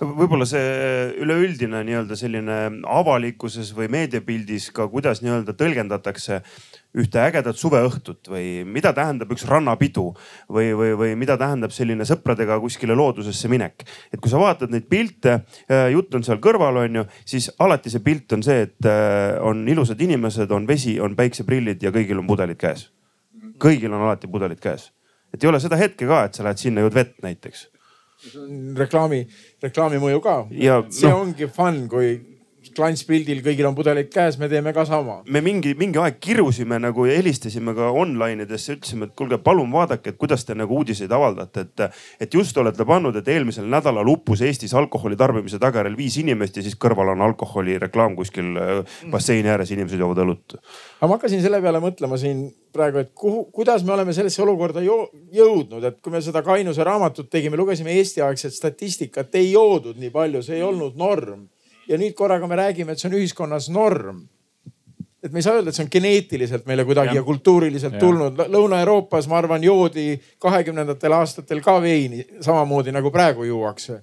võib-olla see üleüldine nii-öelda selline avalikkuses või meediapildis ka, kuidas nii-öelda tõlgendatakse ühte ägedat suveõhtut või mida tähendab üks rannapidu või, või, või mida tähendab selline sõpradega kuskile loodusesse minek. et kui sa vaatad neid pilte, äh, jutt on seal kõrval, on ju, siis alati see pilt on see, et äh, on ilusad inimesed, on vesi, on päikseprillid ja kõigil on pudelid käes. kõigil on alati pudelid käes, et ei ole seda hetke ka, et sa lähed sinna, jood vett näiteks reklaami, reklaami mõju ka. see no, ongi fun, kui klantspildil kõigil on pudelid käes, me teeme ka sama. me mingi, mingi aeg kirusime nagu ja helistasime ka online idesse, ütlesime, et kuulge, palun vaadake, et kuidas te nagu uudiseid avaldate, et, et just olete pannud, et eelmisel nädalal uppus Eestis alkoholi tarbimise tagajärjel viis inimest ja siis kõrval on alkoholireklaam kuskil äh, basseini ääres, inimesed joovad õlut. aga ma hakkasin selle peale mõtlema siin praegu, et kuhu, kuidas me oleme sellesse olukorda jõudnud, et kui me seda Kainuse raamatut tegime, lugesime Eesti-aegset statistikat, ei joodud nii palju, see ei olnud norm. Ja nüüd korraga me räägime, et see on ühiskonnas norm. et me ei saa öelda, et see on geneetiliselt meile kuidagi ja, ja kultuuriliselt ja. tulnud. Lõuna-Euroopas, ma arvan, joodi kahekümnendatel aastatel ka veini samamoodi nagu praegu juuakse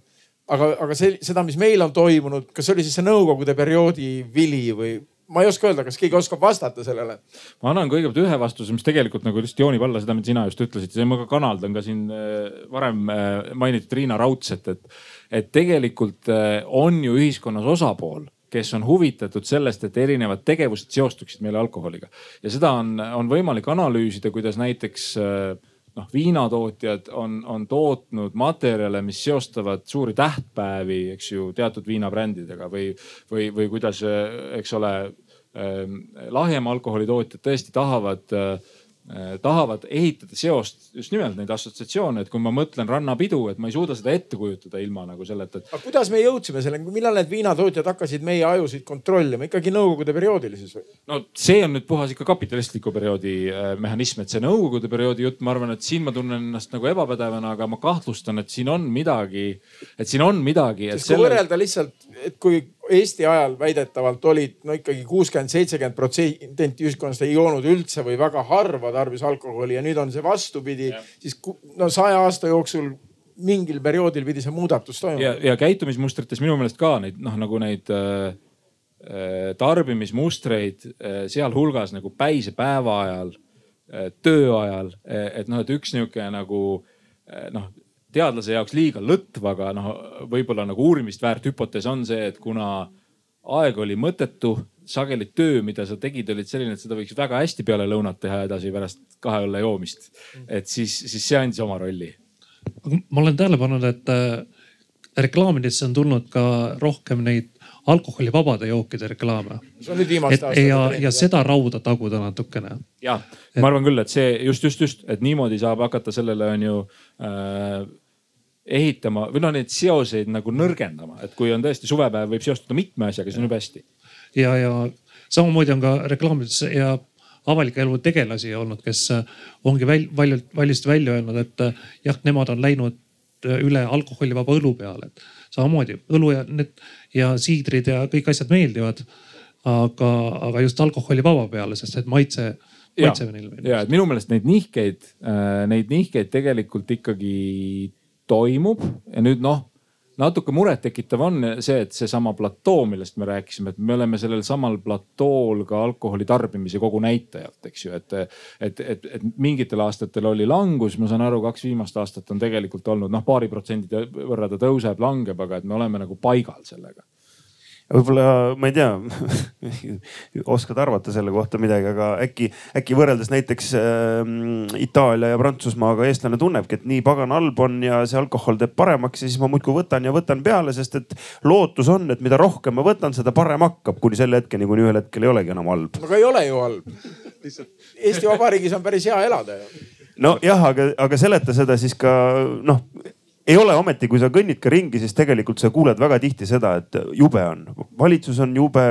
aga, aga see, seda, mis meil on toimunud, kas see oli siis see nõukogude perioodi vili või ma ei oska öelda, kas keegi oskab vastata sellele. ma annan kõigepealt ühe vastuse, mis tegelikult nagu lihtsalt joonib alla seda, mida sina just ütlesid, see ma ka kanaldan ka siin äh, varem äh, mainitud Riina Raudset, et, et tegelikult äh, on ju ühiskonnas osapool kes on huvitatud sellest, et erinevad tegevused seostuksid meile alkoholiga. Ja seda on, on võimalik analüüsida, kuidas näiteks äh, noh, viinatootjad on, on tootnud materjale, mis seostavad suuri tähtpäevi, eks ju, teatud viinabrändidega või, või, või kuidas, eks ole äh,, lahjema alkoholi tootjad tõesti tahavad äh, Äh, tahavad ehitada seost just nimelt neid assotsiatsioone, et kui ma mõtlen rannapidu, et ma ei suuda seda ette kujutada ilma nagu selleta, et. aga kuidas me jõudsime selleni, millal need viinatootjad hakkasid meie ajusid kontrollima, ikkagi nõukogude perioodil siis või? no see on nüüd puhas ikka kapitalistliku perioodi äh, mehhanism, et see nõukogude perioodi jutt, ma arvan, et siin ma tunnen ennast nagu ebapädevana, aga ma kahtlustan, et siin on midagi, et siin on midagi. sest kui selle... võrrelda lihtsalt, et kui Eesti ajal väidetavalt olid no ikkagi kuuskümmend, seitsekümmend protsenti ühiskonnast ei joonud üldse või väga harva tarbis alkoholi ja nüüd on see vastupidi, siis no saja aasta jooksul mingil perioodil pidi see muudatus toimuma. ja, ja käitumismustrites minu meelest ka neid noh, nagu neid äh, äh tarbimismustreid äh, sealhulgas nagu päisepäeva ajal äh,, töö ajal, äh, et noh, et üks niisugune nagu äh, noh, teadlase jaoks liiga lõtv, aga noh, võib-olla nagu uurimist väärt hüpotees on see, et kuna aeg oli mõttetu, sageli töö, mida sa tegid, olid selline, et seda võiks väga hästi peale lõunat teha edasi pärast kahe õlle joomist. et siis, siis see andis oma rolli. ma olen tähele pannud, et äh, reklaamidesse on tulnud ka rohkem neid alkoholivabade jookide reklaame. ja, ja seda rauda taguda natukene. ja, ma arvan küll, et see just, just, just, et niimoodi saab hakata sellele on ju äh, ehitama või noh, neid seoseid nagu nõrgendama, et kui on tõesti suvepäev, võib seostada mitme asjaga, siis on jube hästi. ja, ja samamoodi on ka reklaamides ja avalike elu tegelasi olnud, kes ongi väl, valjult, valjusti välja öelnud, et jah, nemad on läinud üle alkoholivaba õlu peale, et samamoodi õlu ja need ja siidrid ja kõik asjad meeldivad. aga, aga just alkoholivaba peale, sest et maitse maitse neile meeldib. ja, et minu meelest neid nihkeid, äh, neid nihkeid tegelikult ikkagi toimub ja nüüd noh, natuke murettekitav on see, et seesama platoo, millest me rääkisime, et me oleme sellel samal platool ka alkoholi tarbimise kogu näitajalt, eks ju, et. et, et, et mingitel aastatel oli langus, ma saan aru, kaks viimast aastat on tegelikult olnud noh, paari protsendi võrra ta tõuseb, langeb, aga et me oleme nagu paigal sellega võib-olla ma ei tea oskad arvata selle kohta midagi, aga äkki, äkki võrreldes näiteks äh, Itaalia ja Prantsusmaaga eestlane tunnebki, et nii pagan halb on ja see alkohol teeb paremaks ja siis ma muudkui võtan ja võtan peale, sest et lootus on, et mida rohkem ma võtan, seda parem hakkab, kuni selle hetkeni, kuni ühel hetkel ei olegi enam halb. aga ei ole ju halb. lihtsalt Eesti Vabariigis on päris hea elada ju. nojah, aga, aga seleta seda siis ka noh ei ole ometi, kui sa kõnnid ka ringi, siis tegelikult sa kuuled väga tihti seda, et jube on, valitsus on jube,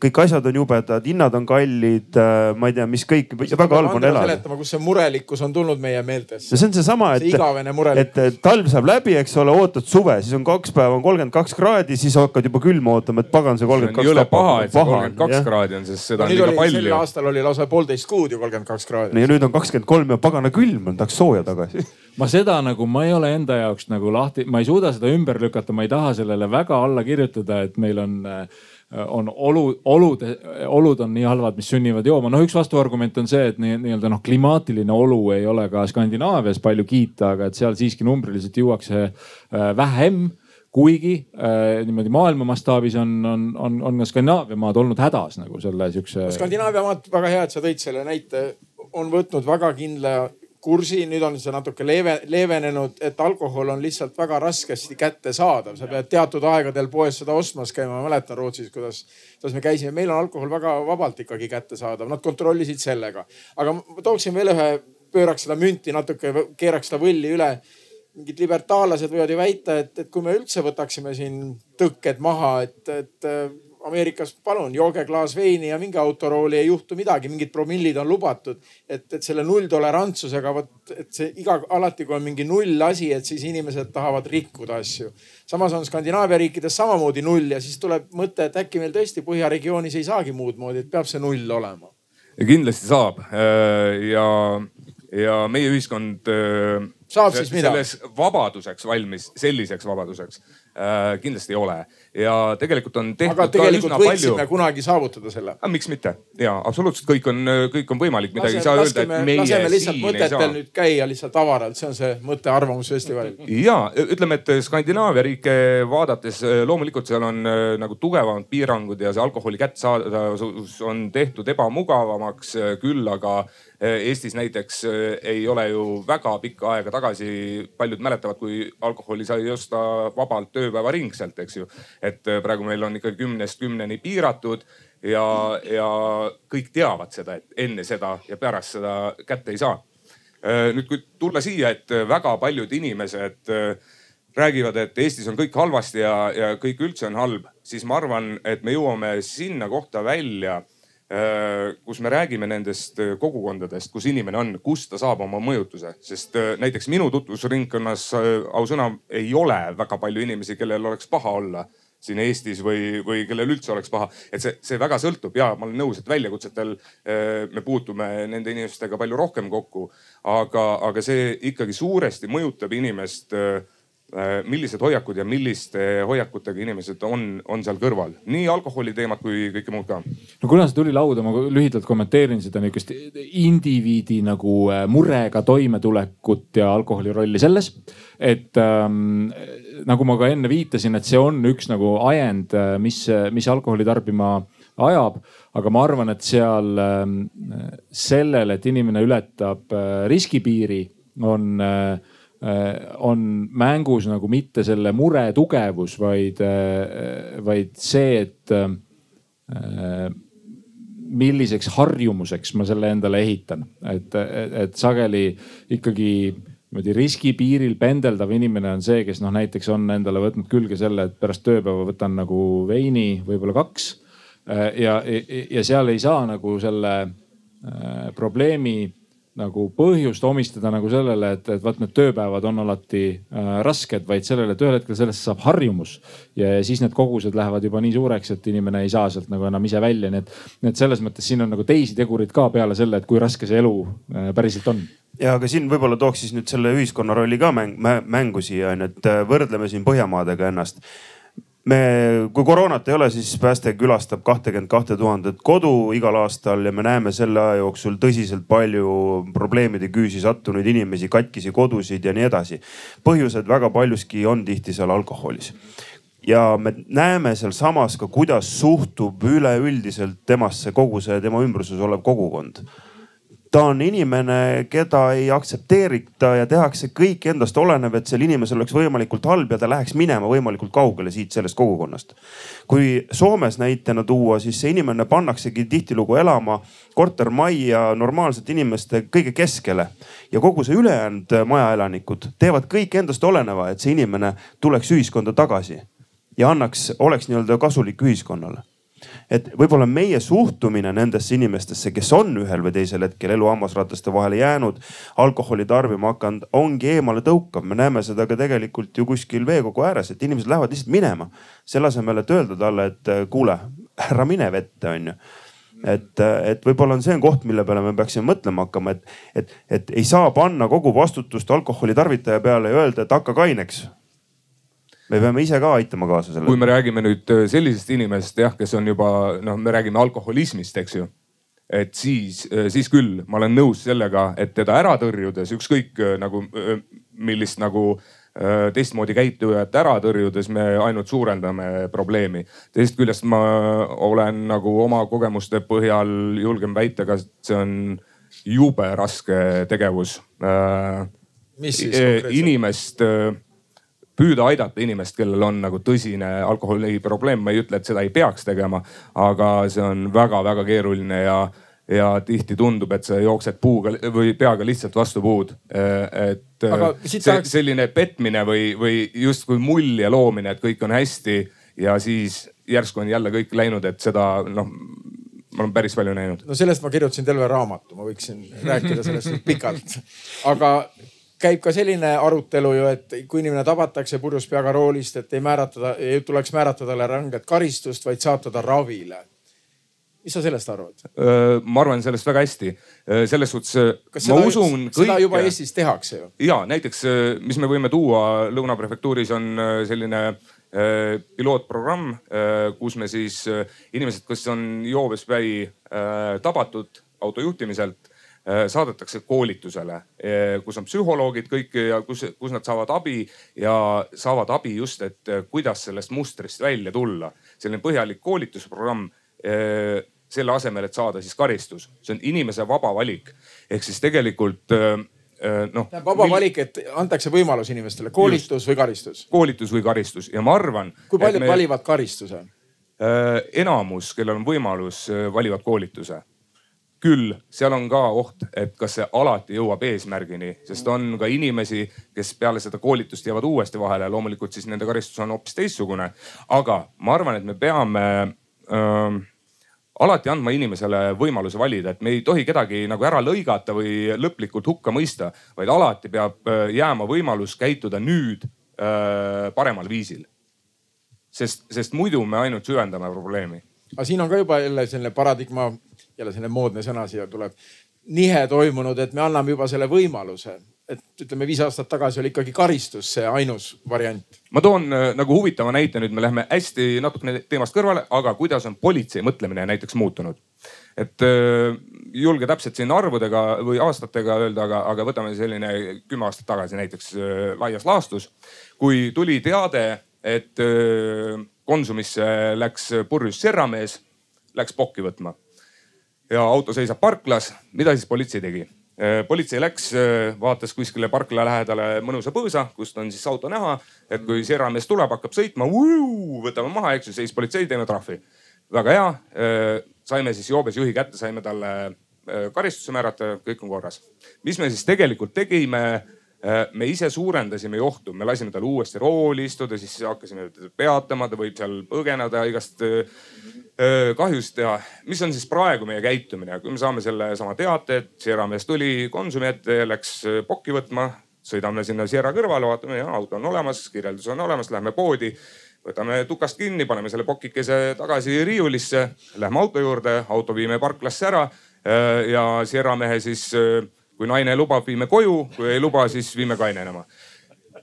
kõik asjad on jubedad, hinnad on kallid, äh, ma ei tea, mis kõik, väga halb on elada. seletama, kus see murelikkus on tulnud meie meeltesse. see on seesama, et see, et talv saab läbi, eks ole, ootad suve, siis on kaks päeva on kolmkümmend kaks kraadi, siis hakkad juba külma ootama, et pagan see kolmkümmend kaks. jõle paha, et see kolmkümmend kaks kraadi on, sest seda on liiga palju. sel aastal oli lausa poolteist kuud ju kolmkümmend kaks kraadi. ja nüüd on kakskümmend kolm ja pagana külm on, tahaks sooja tagasi ma seda nagu, ma ei ole enda jaoks nagu lahti, ma ei suuda seda ümber lükata, ma ei taha sellele väga alla kirjutada, et meil on äh, on olu, olud, olud on nii halvad, mis sunnivad jooma. noh, üks vastuargument on see, et nii-öelda nii noh, klimaatiline olu ei ole ka Skandinaavias palju kiita, aga et seal siiski numbriliselt juuakse äh, vähem kuigi äh, niimoodi maailma mastaabis on, on, on, on ka Skandinaavia maad olnud hädas nagu selle siukse. Skandinaavia maad, väga hea, et sa tõid selle näite, on võtnud väga kindla kursi, nüüd on see natuke leeve, leevenenud, et alkohol on lihtsalt väga raskesti kättesaadav, sa pead teatud aegadel poes seda ostmas käima. ma mäletan Rootsis, kuidas, kuidas me käisime, meil on alkohol väga vabalt ikkagi kättesaadav, nad kontrollisid sellega. aga ma tooksin veel ühe, pööraks seda münti natuke, keeraks seda võlli üle. mingid libertaallased võivad ju väita, et, et kui me üldse võtaksime siin tõkked maha, et, et Ameerikas palun jooge klaas veini ja minge autorooli, ei juhtu midagi, mingid promillid on lubatud. et, et selle nulltolerantsusega vot, et see iga, alati kui on mingi null asi, et siis inimesed tahavad rikkuda asju. samas on Skandinaavia riikides samamoodi null ja siis tuleb mõte, et äkki meil tõesti põhjaregioonis ei saagi muud moodi, et peab see null olema. kindlasti saab äh, ja, ja meie ühiskond äh, saab siis mida? selles vabaduseks valmis, selliseks vabaduseks äh, kindlasti ei ole ja tegelikult on tehtud aga tegelikult võiksime palju... kunagi saavutada selle. miks mitte ja absoluutselt kõik on, kõik on võimalik, midagi ei saa öelda, et meie laseme lihtsalt mõtetel nüüd käia lihtsalt avaralt, see on see mõte Arvamusfestivalil. ja ütleme, et Skandinaavia riike vaadates loomulikult seal on äh, nagu tugevamad piirangud ja see alkoholi kättesaadavus on tehtud ebamugavamaks küll, aga Eestis näiteks ei ole ju väga pikka aega tagasi, paljud mäletavad, kui alkoholi sai osta vabalt ööpäevaringselt, eks ju et äh, praegu meil on ikka kümnest kümneni piiratud ja, ja kõik teavad seda, et enne seda ja pärast seda kätte ei saa. Äh, nüüd, kui tulla siia, et väga paljud inimesed äh, räägivad, et Eestis on kõik halvasti ja, ja kõik üldse on halb, siis ma arvan, et me jõuame sinna kohta välja kus me räägime nendest kogukondadest, kus inimene on, kust ta saab oma mõjutuse, sest näiteks minu tutvusringkonnas ausõna ei ole väga palju inimesi, kellel oleks paha olla siin Eestis või, või kellel üldse oleks paha. et see, see väga sõltub ja ma olen nõus, et väljakutsetel äh, me puutume nende inimestega palju rohkem kokku. aga, aga see ikkagi suuresti mõjutab inimest äh, Äh, millised hoiakud ja milliste hoiakutega inimesed on, on seal kõrval, nii alkoholi teemat kui kõike muud ka. no kuna see tuli lauda, ma lühidalt kommenteerin seda niisugust indiviidi nagu murega toimetulekut ja alkoholi rolli selles. et ähm, nagu ma ka enne viitasin, et see on üks nagu ajend, äh, mis, mis alkoholi tarbima ajab, aga ma arvan, et seal ähm, sellel, et inimene ületab riskipiiri, on äh, Äh, on mängus nagu mitte selle mure tugevus, vaid, äh, vaid see, et äh, milliseks harjumuseks ma selle endale ehitan, et, et, et sageli ikkagi niimoodi riskipiiril pendeldav inimene on see, kes noh, näiteks on endale võtnud külge selle, et pärast tööpäeva võtan nagu veini, võib-olla kaks. ja, ja seal ei saa nagu selle probleemi nagu põhjust omistada nagu sellele, et, et vot need tööpäevad on alati äh, rasked, vaid sellele, et ühel hetkel sellest saab harjumus. ja siis need kogused lähevad juba nii suureks, et inimene ei saa sealt nagu enam ise välja, nii et, nii et selles mõttes siin on nagu teisi tegureid ka peale selle, et kui raske see elu äh, päriselt on ja aga siin võib-olla tooks siis nüüd selle ühiskonna rolli ka mäng, mängu siia on ju, et äh, võrdleme siin Põhjamaadega ennast me, kui koroonat ei ole, siis Pääste külastab kahtekümmet kahte tuhandet kodu igal aastal ja me näeme selle aja jooksul tõsiselt palju probleemide küüsi sattunud inimesi, katkisi kodusid ja nii edasi. põhjused väga paljuski on tihti seal alkoholis ja me näeme sealsamas ka, kuidas suhtub üleüldiselt temasse kogu see tema ümbruses olev kogukond ta on inimene, keda ei aktsepteerita ja tehakse kõik endast olenev, et sel inimesel oleks võimalikult halb ja ta läheks minema võimalikult kaugele siit sellest kogukonnast. kui Soomes näitena tuua, siis see inimene pannaksegi tihtilugu elama kortermajja normaalsete inimeste kõige keskele ja kogu see ülejäänud majaelanikud teevad kõik endast oleneva, et see inimene tuleks ühiskonda tagasi ja annaks, oleks nii-öelda kasulik ühiskonnale et võib-olla meie suhtumine nendesse inimestesse, kes on ühel või teisel hetkel elu hammasrataste vahele jäänud, alkoholi tarbima hakanud, ongi eemale tõukav. me näeme seda ka tegelikult ju kuskil veekogu ääres, et inimesed lähevad lihtsalt minema. selle asemel, et öelda talle, et kuule, ära mine vette, onju et, et võib-olla on see on koht, mille peale me peaksime mõtlema hakkama, et, et, et ei saa panna kogu vastutust alkoholi tarvitaja peale ja öelda, et hakka kaineks me peame ise ka aitama kaasa sellele. kui me räägime nüüd äh, sellisest inimesest jah, kes on juba noh, me räägime alkoholismist, eks ju. et siis, äh, siis küll ma olen nõus sellega, et teda ära tõrjudes ükskõik äh, nagu millist nagu teistmoodi käitujat ära tõrjudes me ainult suurendame probleemi. teisest küljest ma olen nagu oma kogemuste põhjal julgen väita ka, et see on jube raske tegevus. mis siis konkreetselt? inimest püüda aidata inimest, kellel on nagu tõsine alkoholiprobleem, ma ei ütle, et seda ei peaks tegema, aga see on väga-väga keeruline ja ja tihti tundub, et sa jooksed puuga või peaga lihtsalt vastu puud. et see, tahaks... selline petmine või, või justkui mulje loomine, et kõik on hästi ja siis järsku on jälle kõik läinud, et seda noh ma olen päris palju näinud. no sellest ma kirjutasin terve raamatu, ma võiksin rääkida sellest pikalt. aga käib ka selline arutelu ju, et kui inimene tabatakse purjus peaga roolist, et ei määratada, ei tuleks määrata talle ranget karistust, vaid saata ta ravile. mis sa sellest arvad? ma arvan sellest väga hästi. selles suhtes seda, usun kõike. seda juba Eestis tehakse ju. ja näiteks, mis me võime tuua Lõuna prefektuuris on selline pilootprogramm, kus me siis inimesed, kes on joobespäi tabatud auto juhtimiselt Äh, saadetakse koolitusele, äh, kus on psühholoogid kõik ja kus, kus nad saavad abi ja saavad abi just, et äh, kuidas sellest mustrist välja tulla. selline põhjalik koolitusprogramm selle asemel, et saada siis karistus, see on inimese vaba valik. ehk siis tegelikult noh. vaba valik, et antakse võimalus inimestele, koolitus just, või karistus? koolitus või karistus ja ma arvan. kui paljud me, valivad karistuse? enamus, kellel on võimalus, valivad koolituse küll seal on ka oht, et kas see alati jõuab eesmärgini, sest on ka inimesi, kes peale seda koolitust jäävad uuesti vahele. loomulikult siis nende karistus on hoopis teistsugune. aga ma arvan, et me peame äh, alati andma inimesele võimaluse valida, et me ei tohi kedagi nagu ära lõigata või lõplikult hukka mõista, vaid alati peab äh, jääma võimalus käituda nüüd äh, paremal viisil. sest, sest muidu me ainult süvendame probleemi. aga siin on ka juba jälle selline paradigma jälle selline moodne sõna siia tuleb, nihe toimunud, et me anname juba selle võimaluse. Et ütleme, viis aastat tagasi oli ikkagi karistus see ainus variant. ma toon äh, nagu huvitava näite, nüüd me läheme hästi natukene teemast kõrvale, aga kuidas on politsei mõtlemine näiteks muutunud? et äh, julge täpselt siin arvudega või aastatega öelda, aga, aga võtame selline kümme aastat tagasi näiteks äh, laias laastus, kui tuli teade, et Konsumisse läks purjus serramees, läks pokki võtma ja auto seisab parklas. mida siis politsei tegi? Äh, politsei läks, äh, vaatas kuskile parkla lähedale mõnusa põõsa, kust on siis auto näha, et kui seeramees tuleb, hakkab sõitma, võtame maha, eks ju, seis politsei, teeme trahvi. väga hea, äh, saime siis joobes juhi kätte, saime talle karistuse määrata, kõik on korras. mis me siis tegelikult tegime? me ise suurendasime ohtu, me lasime tal uuesti rooli istuda, siis hakkasime peatama, ta võib seal põgeneda igast kahjusid teha. mis on siis praegu meie käitumine, kui me saame sellesama teate, et Sierra mees tuli Konsumi ette, läks pokki võtma, sõidame sinna Sierra kõrvale, vaatame, auto on olemas, kirjeldus on olemas, lähme poodi võtame tukast kinni, paneme selle pokikese tagasi riiulisse, lähme auto juurde, auto viime parklasse ära ja Sierra mehe siis, kui naine lubab, viime koju, kui ei luba, siis viime kainenema.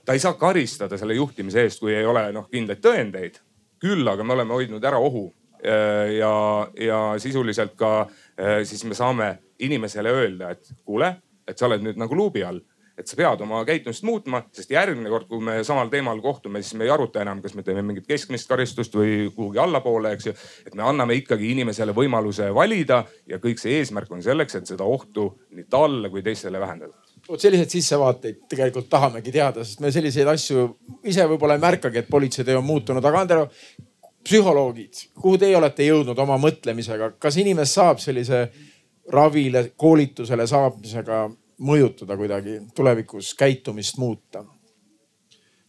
ta ei saa karistada selle juhtimise eest, kui ei ole noh kindlaid tõendeid. küll aga me oleme hoidnud ära ohu ja, ja sisuliselt ka äh, siis me saame inimesele öelda, et kuule, et sa oled nüüd nagu luubi all et sa pead oma käitumist muutma, sest järgmine kord, kui me samal teemal kohtume, siis me ei aruta enam, kas me teeme mingit keskmist karistust või kuhugi allapoole, eks ju. et me anname ikkagi inimesele võimaluse valida ja kõik see eesmärk on selleks, et seda ohtu nii talle kui teistele vähendada vot selliseid sissevaateid tegelikult tahamegi teada, sest me selliseid asju ise võib-olla ei märkagi, et politseitöö on muutunud, aga Andero, psühholoogid, kuhu teie olete jõudnud oma mõtlemisega, kas inimest saab sellise ravile, koolitusele saamisega mõjutada kuidagi tulevikus käitumist muuta?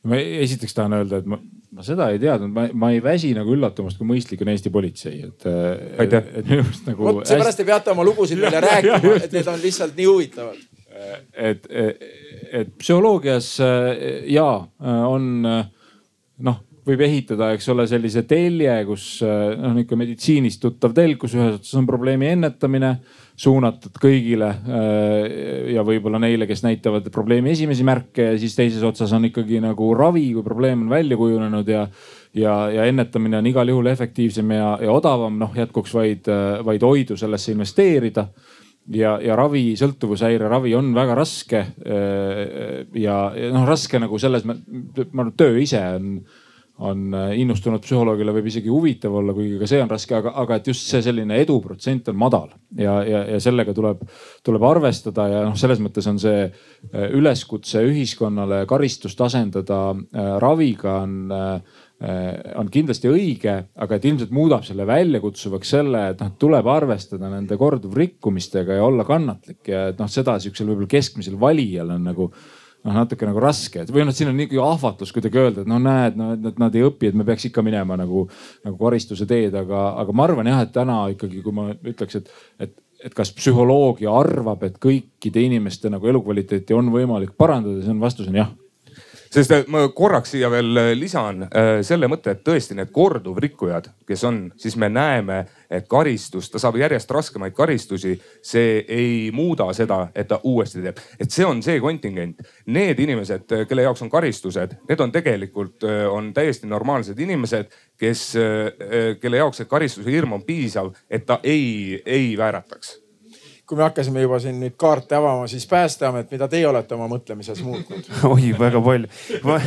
ma esiteks tahan öelda, et ma, ma seda ei teadnud, ma, ma ei väsi nagu üllatumast, kui mõistlik on Eesti politsei, et. aitäh. et minu arust nagu. vot seepärast te peate oma lugusid meile rääkima, et need on lihtsalt nii huvitavad. et, et, et psühholoogias ja on noh võib ehitada, eks ole, sellise telje, kus noh, nihuke meditsiinist tuttav telg, kus ühes otsas on probleemi ennetamine, suunatud kõigile ja võib-olla neile, kes näitavad probleemi esimesi märke ja siis teises otsas on ikkagi nagu ravi, kui probleem on välja kujunenud ja ja, ja ennetamine on igal juhul efektiivsem ja, ja odavam, noh jätkuks vaid, vaid oidu sellesse investeerida ja, ja ravi, sõltuvushäire ravi on väga raske. ja, ja noh, raske nagu selles, ma arvan, töö ise on, on innustunud psühholoogile võib isegi huvitav olla, kuigi ka see on raske, aga, aga et just see selline eduprotsent on madal ja, ja, ja sellega tuleb, tuleb arvestada ja noh, selles mõttes on see üleskutse ühiskonnale karistust asendada raviga on Äh, on kindlasti õige, aga et ilmselt muudab selle väljakutsuvaks selle, et noh, tuleb arvestada nende korduvrikkumistega ja olla kannatlik ja et noh, seda sihukesel võib-olla keskmisel valijal on nagu noh, natuke nagu raske, et või noh, siin on niisugune ahvatlus kuidagi öelda, et no näed, no et nad ei õpi, et me peaks ikka minema nagu, nagu karistuse teed, aga, aga ma arvan jah, et täna ikkagi, kui ma ütleks, et, et et kas psühholoogia arvab, et kõikide inimeste nagu elukvaliteeti on võimalik parandada, siis on vastus on jah sest ma korraks siia veel äh, lisan äh, selle mõtte, et tõesti need korduvrikkujad, kes on, siis me näeme, et karistus, ta saab järjest raskemaid karistusi. see ei muuda seda, et ta uuesti teeb, et see on see kontingent. Need inimesed, kelle jaoks on karistused, need on tegelikult, äh, on täiesti normaalsed inimesed, kes, kelle jaoks see karistuse hirm on piisav, et ta ei, ei väärataks kui me hakkasime juba siin nüüd kaarte avama, siis Päästeamet, mida teie olete oma mõtlemises muutnud? oi, väga palju.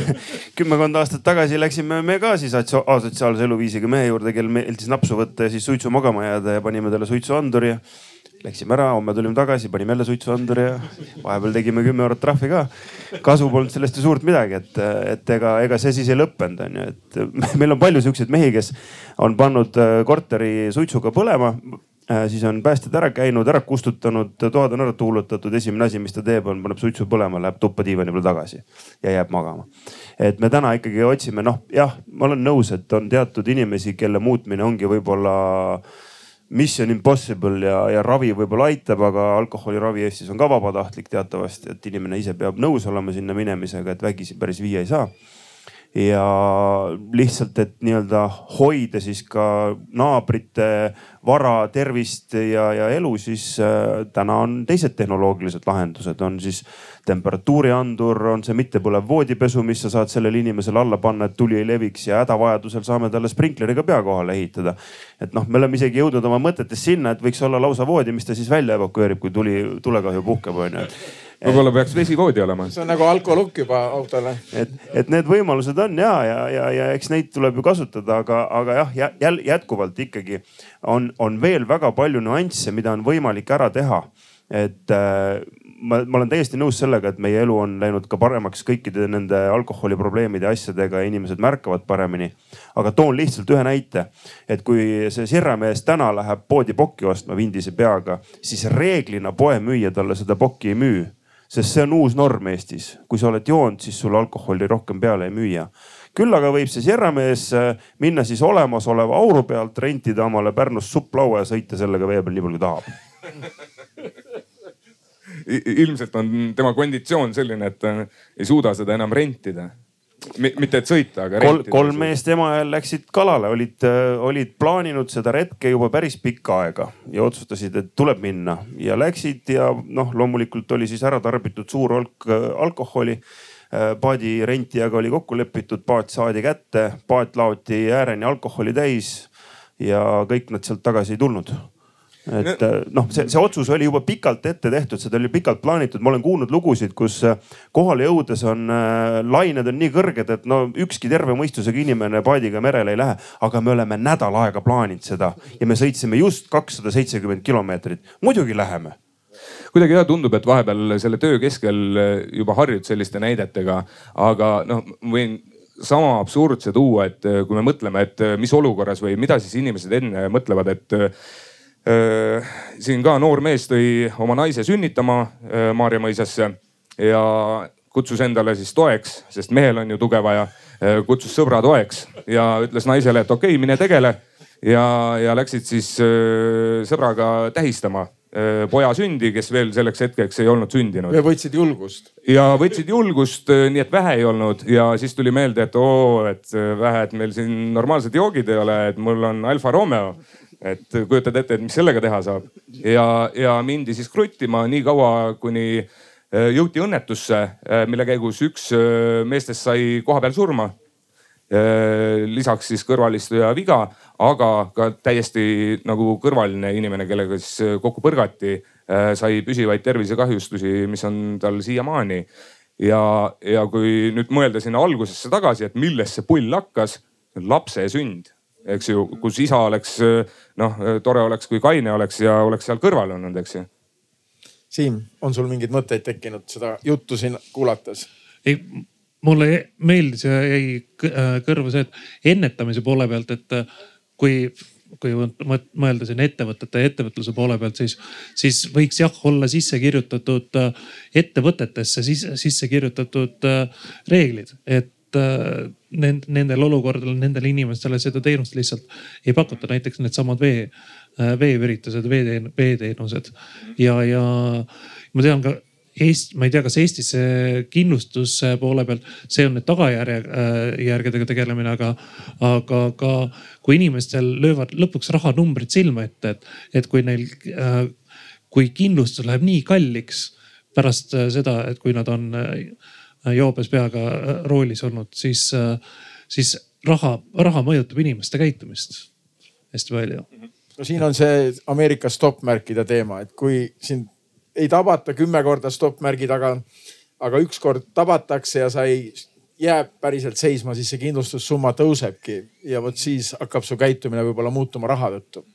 kümmekond aastat tagasi läksime me ka siis asotsiaalse eluviisiga mehe juurde, kel meeldis napsu võtta ja siis suitsu magama jääda ja panime talle suitsuanduri ja läksime ära, homme tulime tagasi, panime jälle suitsuanduri ja vahepeal tegime kümme eurot trahvi ka. kasu polnud sellest ju suurt midagi, et, et ega, ega see siis ei lõppenud, onju, et meil on palju siukseid mehi, kes on pannud korteri suitsuga põlema Äh, siis on päästjad ära käinud, ära kustutanud, toad on ära tuulutatud, esimene asi, mis ta teeb, on paneb suitsu põlema, läheb tuppa diivani peale tagasi ja jääb magama. et me täna ikkagi otsime, noh jah, ma olen nõus, et on teatud inimesi, kelle muutmine ongi võib-olla mission impossible ja, ja ravi võib-olla aitab, aga alkoholiravi Eestis on ka vabatahtlik teatavasti, et inimene ise peab nõus olema sinna minemisega, et vägisi päris viia ei saa ja lihtsalt, et nii-öelda hoida siis ka naabrite vara, tervist ja, ja elu, siis äh, täna on teised tehnoloogilised lahendused, on siis temperatuuriandur, on see mittepõlev voodipesu, mis sa saad sellele inimesele alla panna, et tuli ei leviks ja hädavajadusel saame talle sprinkleriga pea kohale ehitada. et noh, me oleme isegi jõudnud oma mõtetes sinna, et võiks olla lausa voodi, mis ta siis välja evakueerib, kui tuli, tulekahju puhkeb, onju võib-olla peaks vesivoodi olema. see on nagu alkolukk juba autole. et, et need võimalused on ja, ja, ja, ja eks neid tuleb ju kasutada, aga, aga jah, jälle jätkuvalt ikkagi on, on veel väga palju nüansse, mida on võimalik ära teha. et äh, ma, ma olen täiesti nõus sellega, et meie elu on läinud ka paremaks kõikide nende alkoholiprobleemide ja asjadega ja inimesed märkavad paremini. aga toon lihtsalt ühe näite, et kui see sirramees täna läheb poodi pokki ostma vindise peaga, siis reeglina poemüüja talle seda pokki ei müü sest see on uus norm Eestis. kui sa oled joonud, siis sulle alkoholi rohkem peale ei müüa. Küll aga võib see sierramees äh, minna siis olemasoleva auru pealt, rentida omale Pärnust supplaua ja sõita sellega vee peal nii palju kui tahab. Ilmselt on tema konditsioon selline, et ta ei suuda seda enam rentida. Mitte et sõita, aga Kol,. kolm meest Emajõel läksid kalale, olid, äh, olid plaaninud seda retke juba päris pikka aega ja otsustasid, et tuleb minna. Ja läksid ja noh, loomulikult oli siis ära tarbitud suur hulk äh, alkoholi äh, paadi rentijaga oli kokku lepitud, paat saadi kätte, paat laoti ääreni alkoholi täis ja kõik nad sealt tagasi ei tulnud. Et äh, noh, see, see otsus oli juba pikalt ette tehtud, seda oli pikalt plaanitud, ma olen kuulnud lugusid, kus äh, kohale jõudes on äh, lained on nii kõrged, et no ükski terve mõistusega inimene paadiga merele ei lähe. aga me oleme nädal aega plaaninud seda ja me sõitsime just kakssada seitsekümmend kilomeetrit, muidugi läheme kuidagi jah tundub, et vahepeal selle töö keskel juba harjud selliste näidetega, aga noh, võin sama absurdse tuua, et kui me mõtleme, et mis olukorras või mida siis inimesed enne mõtlevad, et Äh, siin ka noor mees tõi oma naise sünnitama äh, Maarja mõisasse ja kutsus endale siis toeks, sest mehel on ju tuge vaja. Äh, kutsus sõbra toeks ja ütles naisele, et okei okay,, mine tegele. ja, ja läksid siis sõbraga tähistama äh, poja sündi, kes veel selleks hetkeks ei olnud sündinud. ja võtsid julgust. ja võtsid julgust, nii et vähe ei olnud ja siis tuli meelde, et oo, et vähe, et meil siin normaalsed joogid ei ole, et mul on Alfa Romeo et kujutad ette, et mis sellega teha saab ja, ja mindi siis kruttima nii kaua, kuni jõuti õnnetusse, mille käigus üks meestest sai kohapeal surma Äh, lisaks siis kõrvalistuja viga, aga ka täiesti nagu kõrvaline inimene, kellega siis äh, kokku põrgati, äh, sai püsivaid tervisekahjustusi, mis on tal siiamaani. ja, ja kui nüüd mõelda sinna algusesse tagasi, et millest see pull hakkas, lapse sünd, eks ju, kus isa oleks noh, tore oleks, kui kaine oleks ja oleks seal kõrval olnud, eks ju. Siim, on sul mingeid mõtteid tekkinud seda juttu siin kuulates? ei, mulle meeldis ja jäi äh, kõrva see, et ennetamise poole pealt, et äh, kui, kui mõelda siin ettevõtete ja ettevõtluse poole pealt, siis, siis võiks jah olla sisse kirjutatud äh, ettevõtetesse sisse, sisse kirjutatud reeglid, et nendel olukordadel, nendele inimestele seda teenust lihtsalt ei pakuta, näiteks needsamad vee, veeüritused, veeteenused. Ja, ja ma tean ka Eest-, ma ei tea, kas Eestis kindlustuse poole pealt, see on nüüd tagajärgedega tegelemine, aga, aga ka kui inimestel löövad lõpuks rahanumbrid silma ette, et, et kui neil, kui kindlustus läheb nii kalliks pärast seda, et kui nad on joobes peaga roolis olnud, siis, siis raha, raha mõjutab inimeste käitumist hästi palju. No siin on see Ameerika stopp-märkide teema, et kui sind ei tabata kümme korda stopp-märgi taga, aga ükskord tabatakse ja sa ei jää päriselt seisma, siis see kindlustussumma tõusebki ja vot siis hakkab su käitumine võib-olla muutuma raha tõttu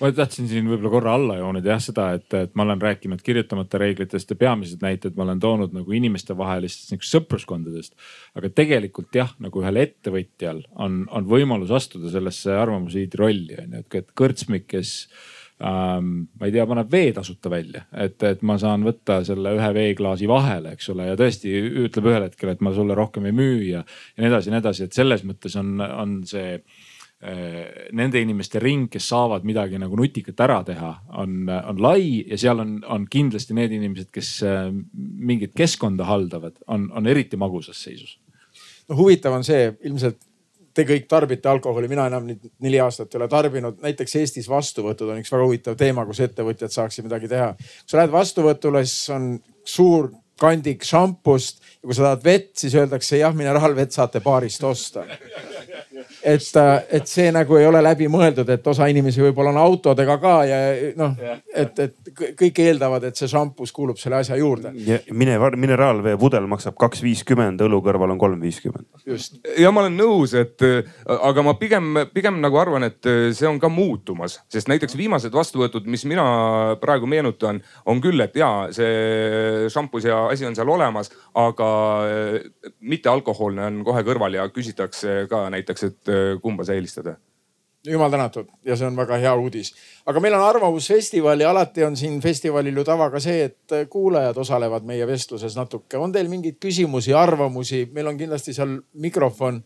ma tahtsin siin võib-olla korra alla joonida jah seda, et, et ma olen rääkinud kirjutamata reeglitest ja peamised näited ma olen toonud nagu inimestevahelistest niisugust sõpruskondadest. aga tegelikult jah, nagu ühel ettevõtjal on, on võimalus astuda sellesse arvamusliidri rolli on ju, et kõrtsmik, kes ähm,, ma ei tea, paneb vee tasuta välja, et, et ma saan võtta selle ühe veeklaasi vahele, eks ole, ja tõesti ütleb ühel hetkel, et ma sulle rohkem ei müü ja, ja nii edasi ja nii edasi, et selles mõttes on, on see äh, nende inimeste ring, kes saavad midagi nagu nutikat ära teha, on, on lai ja seal on, on kindlasti need inimesed, kes äh, mingit keskkonda haldavad, on, on eriti magusas seisus. no huvitav on see ilmselt te kõik tarbite alkoholi, mina enam nüüd neli aastat ei ole tarbinud. näiteks Eestis vastuvõtud on üks väga huvitav teema, kus ettevõtjad saaksid midagi teha. kui sa lähed vastuvõtule, siis on suur kandik šampust ja kui sa tahad vett, siis öeldakse jah, mineraalvett saate baarist osta et, äh, et see nagu ei ole läbimõeldud, et osa inimesi võib-olla on autodega ka ja noh, et, et kõik eeldavad, et see šampus kuulub selle asja juurde. mine, mineraalvee pudel maksab kaks viiskümmend, õlu kõrval on kolm viiskümmend. just. ja ma olen nõus, et aga ma pigem, pigem nagu arvan, et see on ka muutumas, sest näiteks viimased vastuvõtud, mis mina praegu meenutan, on küll, et ja see šampus ja asi on seal olemas, aga mittealkohoolne on kohe kõrval ja küsitakse ka näiteks, et äh, kumba sa eelistad? jumal tänatud ja see on väga hea uudis. aga meil on Arvamusfestival ja alati on siin festivalil ju tava ka see, et kuulajad osalevad meie vestluses natuke. on teil mingeid küsimusi, arvamusi? meil on kindlasti seal mikrofon,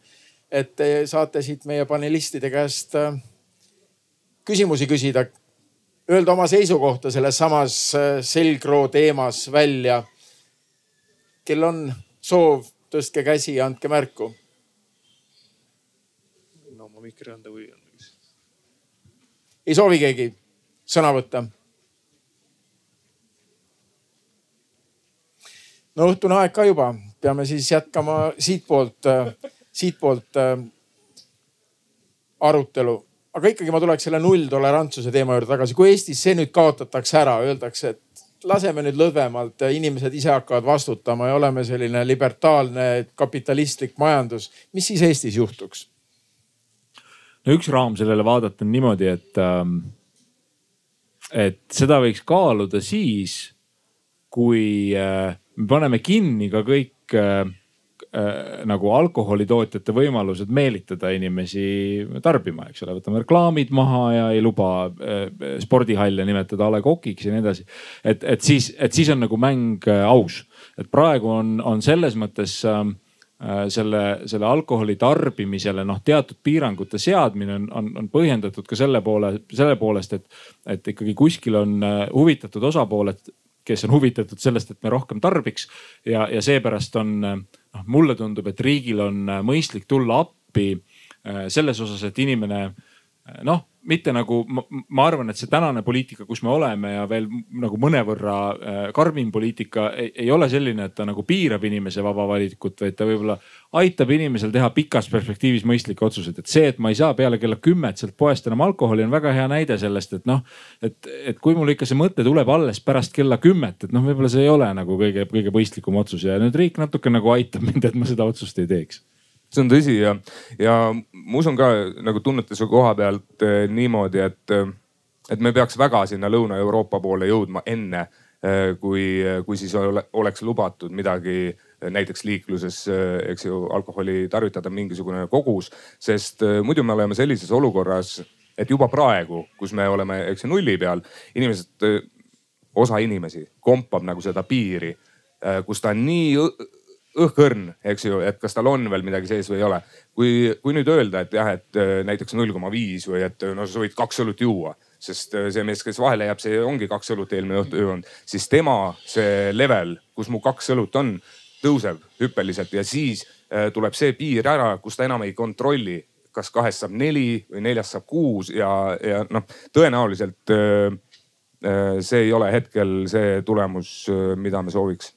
et te saate siit meie panelistide käest äh, küsimusi küsida. Öelda oma seisukohta selles samas äh, selgroo teemas välja. kel on soov, tõstke käsi ja andke märku mikri anda või on? ei soovi keegi sõna võtta? no õhtune aeg ka juba, peame siis jätkama siitpoolt, siitpoolt äh, arutelu. aga ikkagi ma tuleks selle nulltolerantsuse teema juurde tagasi. kui Eestis see nüüd kaotatakse ära, öeldakse, et laseme nüüd lõdvemalt, inimesed ise hakkavad vastutama ja oleme selline libertaalne kapitalistlik majandus, mis siis Eestis juhtuks? No üks raam sellele vaadata on niimoodi, et, ähm, et seda võiks kaaluda siis, kui äh, me paneme kinni ka kõik äh, äh, nagu alkoholitootjate võimalused meelitada inimesi tarbima, eks ole, võtame reklaamid maha ja ei luba spordihalle nimetada A Le Coq'iks ja nii edasi. et, et siis, et siis on nagu mäng aus, et praegu on, on selles mõttes äh, selle, selle alkoholi tarbimisele noh, teatud piirangute seadmine on, on, on põhjendatud ka selle poole, selle poolest, et, et ikkagi kuskil on äh, huvitatud osapooled, kes on huvitatud sellest, et me rohkem tarbiks. Ja, ja seepärast on noh, mulle tundub, et riigil on mõistlik tulla appi selles osas, et inimene noh mitte nagu ma, ma arvan, et see tänane poliitika, kus me oleme ja veel nagu mõnevõrra äh, karmim poliitika ei, ei ole selline, et ta nagu piirab inimese vaba valikut, vaid ta võib-olla aitab inimesel teha pikas perspektiivis mõistlikke otsuseid. et see, et ma ei saa peale kella kümmet sealt poest enam alkoholi, on väga hea näide sellest, et noh, et, et kui mul ikka see mõte tuleb alles pärast kella kümmet, et noh, võib-olla see ei ole nagu kõige, kõige mõistlikum otsus ja nüüd riik natuke nagu aitab mind, et ma seda otsust ei teeks see on tõsi ja, ja ma usun ka nagu tunnetuse koha pealt eh, niimoodi, et, eh, et me peaks väga sinna Lõuna-Euroopa poole jõudma enne, eh, kui, kui siis ole, oleks lubatud midagi näiteks liikluses, eks ju, alkoholi tarvitada mingisugune kogus. sest muidu me oleme sellises olukorras, et juba praegu, kus me oleme, eks ju, nulli peal, inimesed, osa inimesi kompab nagu seda piiri kus ta nii õhkõrn, eks ju, et kas tal on veel midagi sees või ei ole. kui, kui nüüd öelda, et jah, et äh, näiteks null koma viis või et no sa võid kaks õlut juua, sest äh, see mees, kes vahele jääb, see ongi kaks õlut eelmine õhtu joonud, siis tema see level, kus mu kaks õlut on, tõuseb hüppeliselt ja siis äh, tuleb see piir ära, kus ta enam ei kontrolli, kas kahest saab neli või neljast saab kuus ja, ja noh, tõenäoliselt see ei ole hetkel see tulemus, mida me sooviks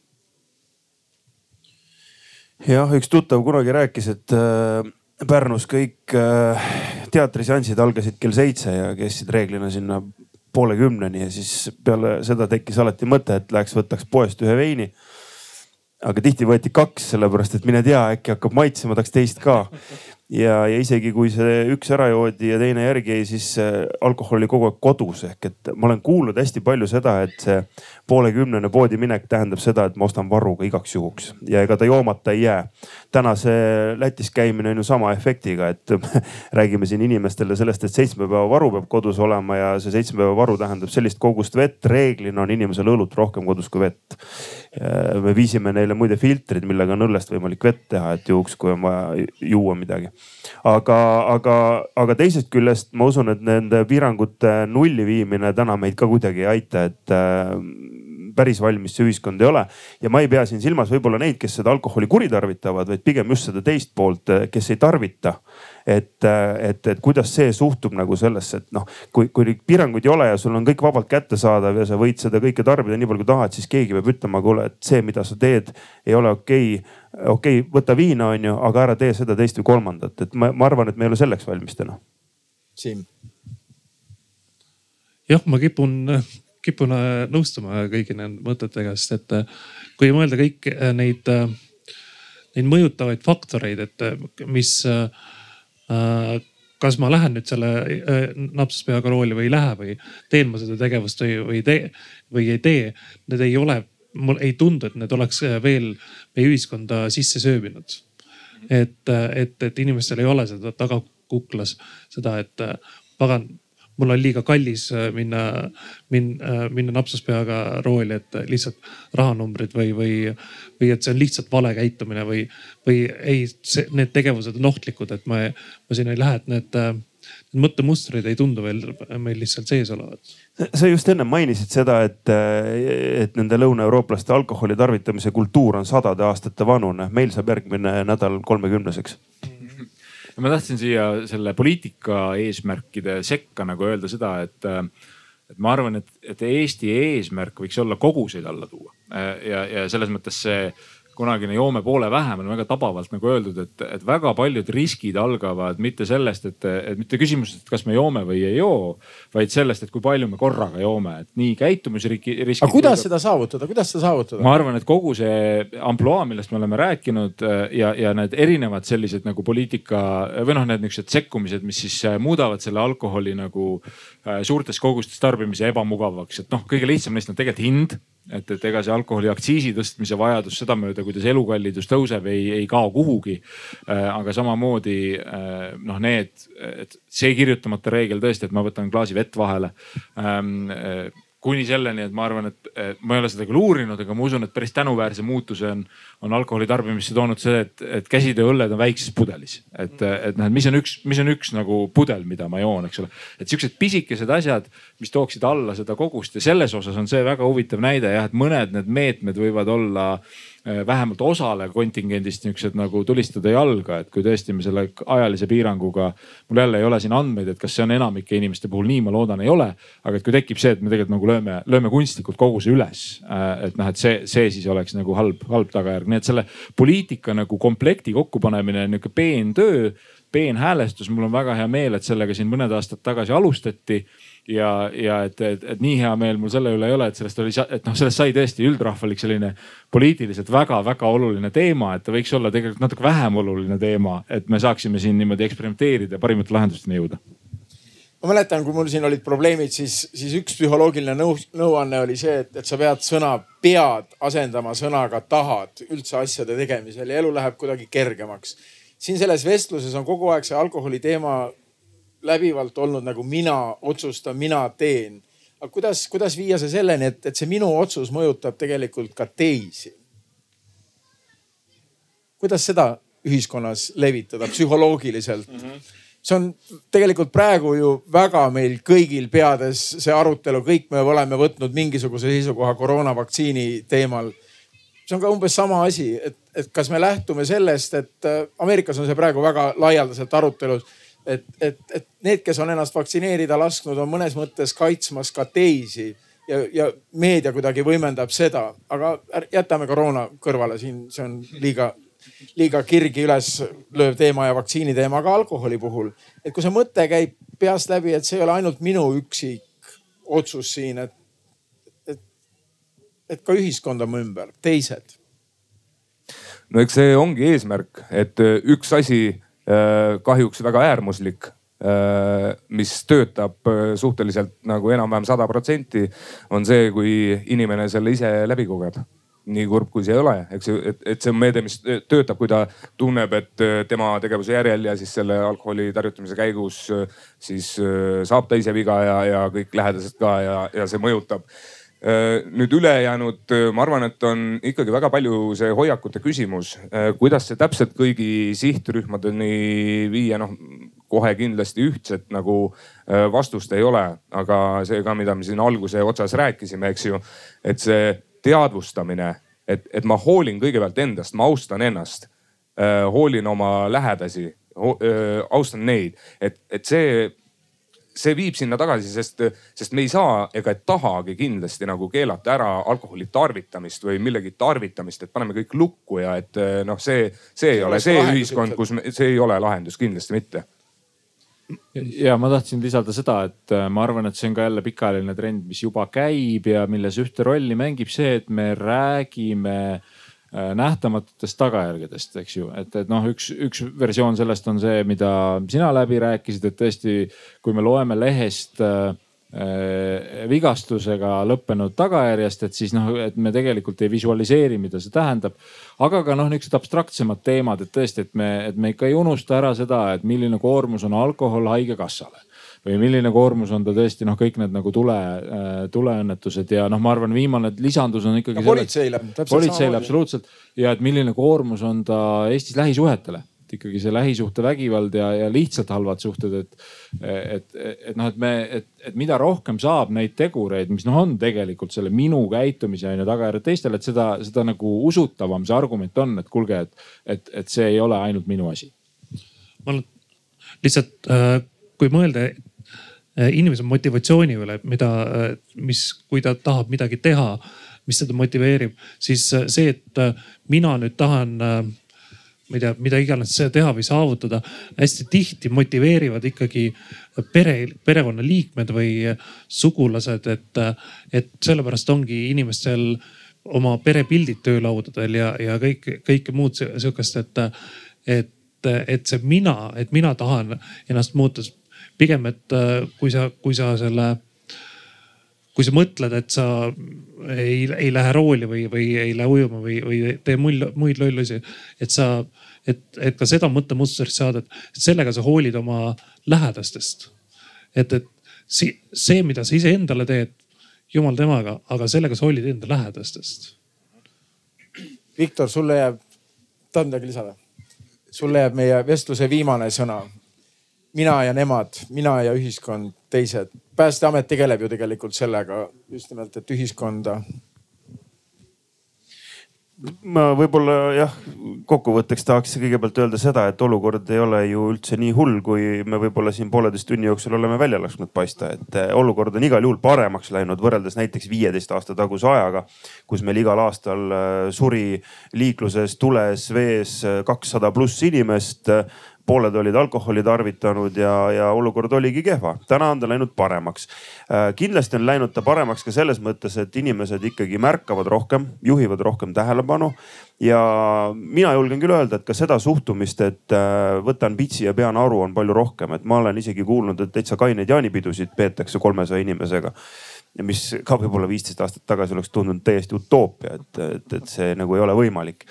jah, üks tuttav kunagi rääkis, et äh, Pärnus kõik äh, teatriseansid algasid kell seitse ja kestsid reeglina sinna poole kümneni ja siis peale seda tekkis alati mõte, et läheks võtaks poest ühe veini. aga tihti võeti kaks, sellepärast et mine tea, äkki hakkab maitsema, tahaks teist ka ja, ja isegi kui see üks ära joodi ja teine järgi jäi, siis alkohol oli kogu aeg kodus ehk et ma olen kuulnud hästi palju seda, et see poolekümnene poodi minek tähendab seda, et ma ostan varuga igaks juhuks ja ega ta joomata ei jää. täna see Lätis käimine on ju sama efektiga, et räägime siin inimestele sellest, et seitsme päeva varu peab kodus olema ja see seitsme päeva varu tähendab sellist kogust vett. reeglina on inimesel õlut rohkem kodus kui vett. me viisime neile muide filtrid, millega on õllest võimalik vett teha, et juhuks, kui on vaja juua midagi aga, aga, aga teisest küljest ma usun, et nende piirangute nulli viimine täna meid ka kuidagi ei aita, et äh, päris valmis see ühiskond ei ole. ja ma ei pea siin silmas võib-olla neid, kes seda alkoholi kuritarvitavad, vaid pigem just seda teist poolt, kes ei tarvita et, et, et kuidas see suhtub nagu sellesse, et noh, kui, kui piiranguid ei ole ja sul on kõik vabalt kättesaadav ja sa võid seda kõike tarbida nii palju kui tahad, siis keegi peab ütlema, kuule, et see, mida sa teed, ei ole okei okay.. okei okay,, võta viina, on ju, aga ära tee seda, teist või kolmandat, et ma, ma arvan, et me ei ole selleks valmis täna. Siim. jah, ma kipun, kipun nõustuma kõigi nende mõtetega, sest et kui mõelda kõik neid, neid mõjutavaid faktoreid, et mis äh, Äh, kas ma lähen nüüd selle äh, napsuspeaga rooli või ei lähe või teen ma seda tegevust või, või tee või ei tee. Need ei ole, mul ei tundu, et need oleks äh, veel meie ühiskonda sisse sööbinud. et, et, et inimestel ei ole seda tagakuklas seda, et pagan mul on liiga kallis äh, minna, minna, äh, minna napsuspeaga rooli, et lihtsalt rahanumbrid või, või, või et see on lihtsalt vale käitumine või, või ei, need tegevused on ohtlikud, et ma, ma sinna ei lähe, et need äh, need mõttemustrid ei tundu veel meil lihtsalt sees olevat. sa just enne mainisid seda, et, et nende lõunaeurooplaste alkoholi tarvitamise kultuur on sadade aastate vanune. meil saab järgmine nädal kolmekümneseks ma tahtsin siia selle poliitika eesmärkide sekka nagu öelda seda, et, et ma arvan, et, et Eesti eesmärk võiks olla koguseid alla tuua. Ja, ja selles mõttes see kunagine joome poole vähem on väga tabavalt nagu öeldud, et, et väga paljud riskid algavad mitte sellest, et, et mitte küsimusest, et kas me joome või ei joo, vaid sellest, et kui palju me korraga joome, et nii käitumisriski. aga kuidas seda saavutada, kuidas seda saavutada? ma arvan, et kogu see ampluaa, millest me oleme rääkinud ja, ja need erinevad sellised nagu poliitika või noh, need niisugused sekkumised, mis siis muudavad selle alkoholi nagu äh, suurtes kogustes tarbimise ebamugavaks, et noh, kõige lihtsam neist on tegelikult hind et, et ega see alkoholiaktsiisi tõstmise vajadus sedamööda, kuidas elukallidus tõuseb, ei, ei kao kuhugi. Äh, aga samamoodi äh, noh, need, et see kirjutamata reegel tõesti, et ma võtan klaasi vett vahele. Ähm, äh, kuni selleni, et ma arvan, et, ma ei ole seda küll uurinud, aga ma usun, et päris tänuväärse muutuse on, on alkoholi tarbimisse toonud see, et, et käsitööõlled on väikses pudelis. et, et noh, et mis on üks, mis on üks nagu pudel, mida ma joon, eks ole. et siuksed pisikesed asjad, mis tooksid alla seda kogust. Ja selles osas on see väga huvitav näide jah, et mõned need meetmed võivad olla Äh, vähemalt osale kontingendist niisugused nagu tulistada jalga, et kui tõesti me selle ajalise piiranguga, mul jälle ei ole siin andmeid, et kas see on enamike inimeste puhul nii, ma loodan, ei ole. aga et kui tekib see, et me tegelikult nagu lööme, lööme kunstlikult koguse üles, äh, et noh, et see, see siis oleks nagu halb, halb tagajärg, nii et selle poliitika nagu komplekti kokkupanemine on nihuke peen töö, peen häälestus, mul on väga hea meel, et sellega siin mõned aastad tagasi alustati ja, ja et, et, et nii hea meel mul selle üle ei ole, et sellest oli, et noh, sellest sai tõesti üldrahvalik selline poliitiliselt väga-väga oluline teema, et ta võiks olla tegelikult natuke vähem oluline teema, et me saaksime siin niimoodi eksperimenteerida ja parimate lahendusteni jõuda ma mäletan, kui mul siin olid probleemid, siis, siis üks psühholoogiline nõu, nõuanne oli see, et, et sa pead sõna pead asendama sõnaga tahad üldse asjade tegemisel ja elu läheb kuidagi kergemaks. siin selles vestluses on kogu aeg see alkoholi teema läbivalt olnud nagu mina otsustan, mina teen. aga kuidas, kuidas viia see selleni, et, et see minu otsus mõjutab tegelikult ka teisi? kuidas seda ühiskonnas levitada psühholoogiliselt mm? -hmm. see on tegelikult praegu ju väga meil kõigil peades see arutelu, kõik me oleme võtnud mingisuguse seisukoha koroonavaktsiini teemal see on ka umbes sama asi, et, et kas me lähtume sellest, et äh, Ameerikas on see praegu väga laialdaselt arutelus et, et, et need, kes on ennast vaktsineerida lasknud, on mõnes mõttes kaitsmas ka teisi ja, ja meedia kuidagi võimendab seda, aga jätame koroona kõrvale, siin see on liiga, liiga kirgi üles lööv teema ja vaktsiini teema, aga alkoholi puhul, et kui see mõte käib peast läbi, et see ei ole ainult minu üksik otsus siin, et, et, et ka ühiskond on ümber, teised. no eks see ongi eesmärk, et üks asi Äh, kahjuks väga äärmuslik äh, mis töötab äh, suhteliselt nagu enam-vähem sada protsenti, on see, kui inimene selle ise läbi kogeb. Nii kurb kui see ei ole, eks et, et see on meede, mis töötab, kui ta tunneb, et tema tegevuse järel ja siis selle alkoholi tarvitamise käigus siis saab ta ise viga ja, ja kõik lähedased ka ja, ja see mõjutab. Äh, nüüd ülejäänud, äh, ma arvan, et on ikkagi väga palju see hoiakute küsimus, äh, kuidas see täpselt kõigi sihtrühmadeni viia, noh kohe kindlasti ühtset nagu vastust ei ole, aga see ka, mida me siin alguse otsas rääkisime, eks ju, et see teadvustamine, et, et ma hoolin kõigepealt endast, ma austan ennast, hoolin oma lähedasi, austan neid, et, et see see viib sinna tagasi, sest, sest me ei saa ega ei tahagi kindlasti nagu keelata ära alkoholi tarvitamist või millegi tarvitamist, et paneme kõik lukku ja et noh, see, see ei ole see ühiskond, kus me, see ei ole lahendus, kindlasti mitte. Ja ma tahtsin lisada seda, et äh, ma arvan, et see on ka jälle pikaajaline trend, mis juba käib ja milles ühte rolli mängib see, et me räägime Äh, nähtamatutest tagajärgedest, eks ju, et, et noh, üks, üks versioon sellest on see, mida sina läbi rääkisid, et tõesti, kui me loeme lehest äh, äh, vigastusega lõppenud tagajärjest, et siis noh, et me tegelikult ei visualiseeri, mida see tähendab. aga ka noh, niisugused abstraktsemad teemad, et tõesti, et me, et me ikka ei unusta ära seda, et milline koormus on alkohol haigekassale või milline koormus on ta tõesti noh, kõik need nagu tule, äh, tuleõnnetused ja noh, ma arvan, viimane lisandus on ikkagi. politseile. politseile absoluutselt ja et milline koormus on ta Eestis lähisuhetele et ikkagi see lähisuhtevägivald ja, ja lihtsalt halvad suhted, et, et, et noh, et me, et, et mida rohkem saab neid tegureid, mis noh, on tegelikult selle minu käitumise on ju tagajärjed teistele, et seda, seda nagu usutavam see argument on, et kuulge, et, et, et see ei ole ainult minu asi. ma lihtsalt, äh, kui mõelda inimese motivatsiooni üle, mida, äh, mis, kui ta tahab midagi teha, mis teda motiveerib, siis äh, see, et mina nüüd tahan ma ei tea, mida iganes teha või saavutada, hästi tihti motiveerivad ikkagi pere, perekonnaliikmed või sugulased, et, et sellepärast ongi inimestel oma perepildid töölaudadel ja, ja kõik, kõike muud sihukest, et, et, et see mina, et mina tahan ennast muuta pigem, et äh, kui sa, kui sa selle, kui sa mõtled, et sa ei, ei lähe rooli või, või ei lähe ujuma või, või tee muid, muid lollusi, et sa, et, et ka seda mõttemustrist saada, et sellega sa hoolid oma lähedastest. et, et see, see, mida sa iseendale teed jumal temaga, aga sellega sa hoolid enda lähedastest. Viktor, sulle jääb, tahad midagi lisada? sulle jääb meie vestluse viimane sõna. Mina ja nemad, mina ja ühiskond, teised. päästeamet tegeleb ju tegelikult sellega just nimelt, et ühiskonda ma võib-olla jah, kokkuvõtteks tahaks kõigepealt öelda seda, et olukord ei ole ju üldse nii hull, kui me võib-olla siin pooleteist tunni jooksul oleme välja lasknud paista. et eh, olukord on igal juhul paremaks läinud võrreldes näiteks viieteist aasta taguse ajaga, kus meil igal aastal eh, suri liikluses, tules, vees eh, kakssada pluss inimest pooled olid alkoholi tarvitanud ja, ja olukord oligi kehva. täna on ta läinud paremaks. Äh, kindlasti on läinud ta paremaks ka selles mõttes, et inimesed ikkagi märkavad rohkem, juhivad rohkem tähelepanu. ja mina julgen küll öelda, et ka seda suhtumist, et äh, võtan pitsi ja pean aru, on palju rohkem, et ma olen isegi kuulnud, et täitsa kaineid jaanipidusid peetakse kolmesaja inimesega mis ka võib-olla viisteist aastat tagasi oleks tundunud täiesti utoopia, et, et, et see nagu ei ole võimalik.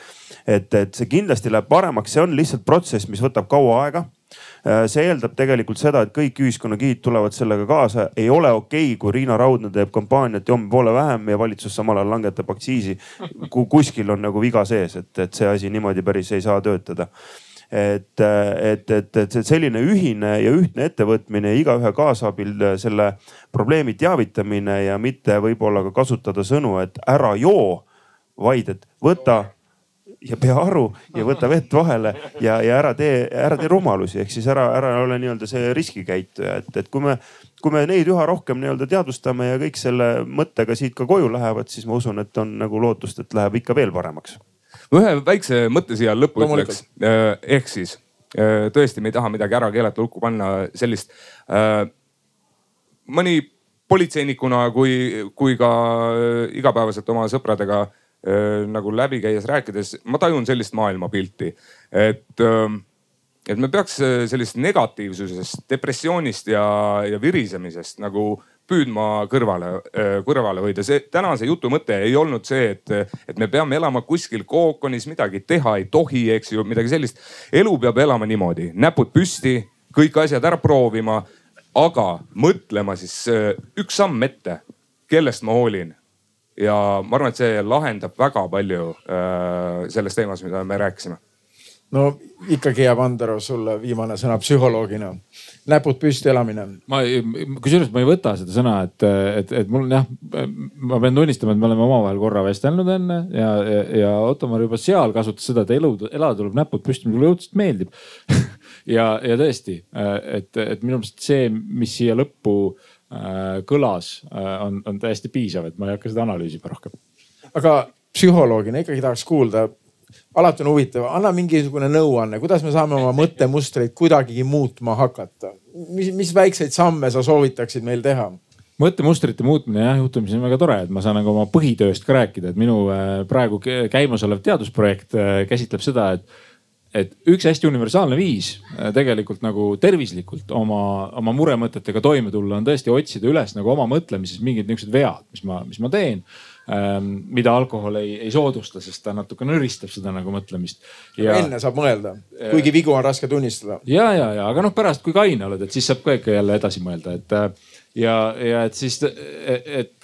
et, et see kindlasti läheb paremaks, see on lihtsalt protsess, mis võtab kaua aega äh, see eeldab tegelikult seda, et kõik ühiskonnakihid tulevad sellega kaasa. ei ole okei okay,, kui Riina Raudna teeb kampaaniat jomme poole vähem ja valitsus samal ajal langetab aktsiisi. kuskil on nagu viga sees, et, et see asi niimoodi päris ei saa töötada et, et, et, et selline ühine ja ühtne ettevõtmine, igaühe kaasabil selle probleemi teavitamine ja mitte võib-olla ka kasutada sõnu, et ära joo, vaid et võta ja pea aru ja võta vett vahele ja, ja ära tee, ära tee rumalusi, ehk siis ära, ära ole nii-öelda see riskikäituja, et, et kui me, kui me neid üha rohkem nii-öelda teadvustame ja kõik selle mõttega siit ka koju lähevad, siis ma usun, et on nagu lootust, et läheb ikka veel paremaks ma ühe väikse mõtte siia lõppu ütleks. Äh, ehk siis äh, tõesti, me ei taha midagi ära keelata, lukku panna sellist. Äh, mõni politseinikuna kui, kui ka igapäevaselt oma sõpradega nagu läbi käies rääkides, ma tajun sellist maailmapilti, et et me peaks sellisest negatiivsusest, depressioonist ja, ja virisemisest nagu püüdma kõrvale, kõrvale hoida. see tänase jutu mõte ei olnud see, et, et me peame elama kuskil kookonis, midagi teha ei tohi, eks ju, midagi sellist. elu peab elama niimoodi, näpud püsti, kõik asjad ära proovima, aga mõtlema siis üks samm ette, kellest ma hoolin. ja ma arvan, et see lahendab väga palju selles teemas, mida me rääkisime no ikkagi jääb Andero sulle viimane sõna psühholoogina. näpud püsti elamine. ma, kusjuures ma ei võta seda sõna, et, et, et mul on jah, ma pean tunnistama, et me oleme omavahel korra vestelnud enne ja, ja, ja Ottomar juba seal kasutas seda, et elu, elada tuleb näpud püsti, mulle õudselt meeldib ja, ja tõesti, et, et minu meelest see, mis siia lõppu äh, kõlas, on, on täiesti piisav, et ma ei hakka seda analüüsima rohkem. aga psühholoogina ikkagi tahaks kuulda alati on huvitav, anna mingisugune nõuanne, kuidas me saame oma mõttemustreid kuidagigi muutma hakata. mis, mis väikseid samme sa soovitaksid meil teha? mõttemustrite muutmine jah, juhtumisi on väga tore, et ma saan nagu oma põhitööst ka rääkida, et minu äh, praegu käimasolev teadusprojekt äh, käsitleb seda, et et üks hästi universaalne viis äh, tegelikult nagu tervislikult oma, oma muremõtetega toime tulla on tõesti otsida üles nagu oma mõtlemises mingid niisugused vead, mis ma, mis ma teen. Mida alkohol ei, ei soodusta, sest ta natuke nõristab seda nagu mõtlemist. enne saab mõelda, kuigi vigu on raske tunnistada. ja, ja, ja aga noh, pärast kui kaine oled, et siis saab ka ikka jälle edasi mõelda, et äh, ja, ja et siis, et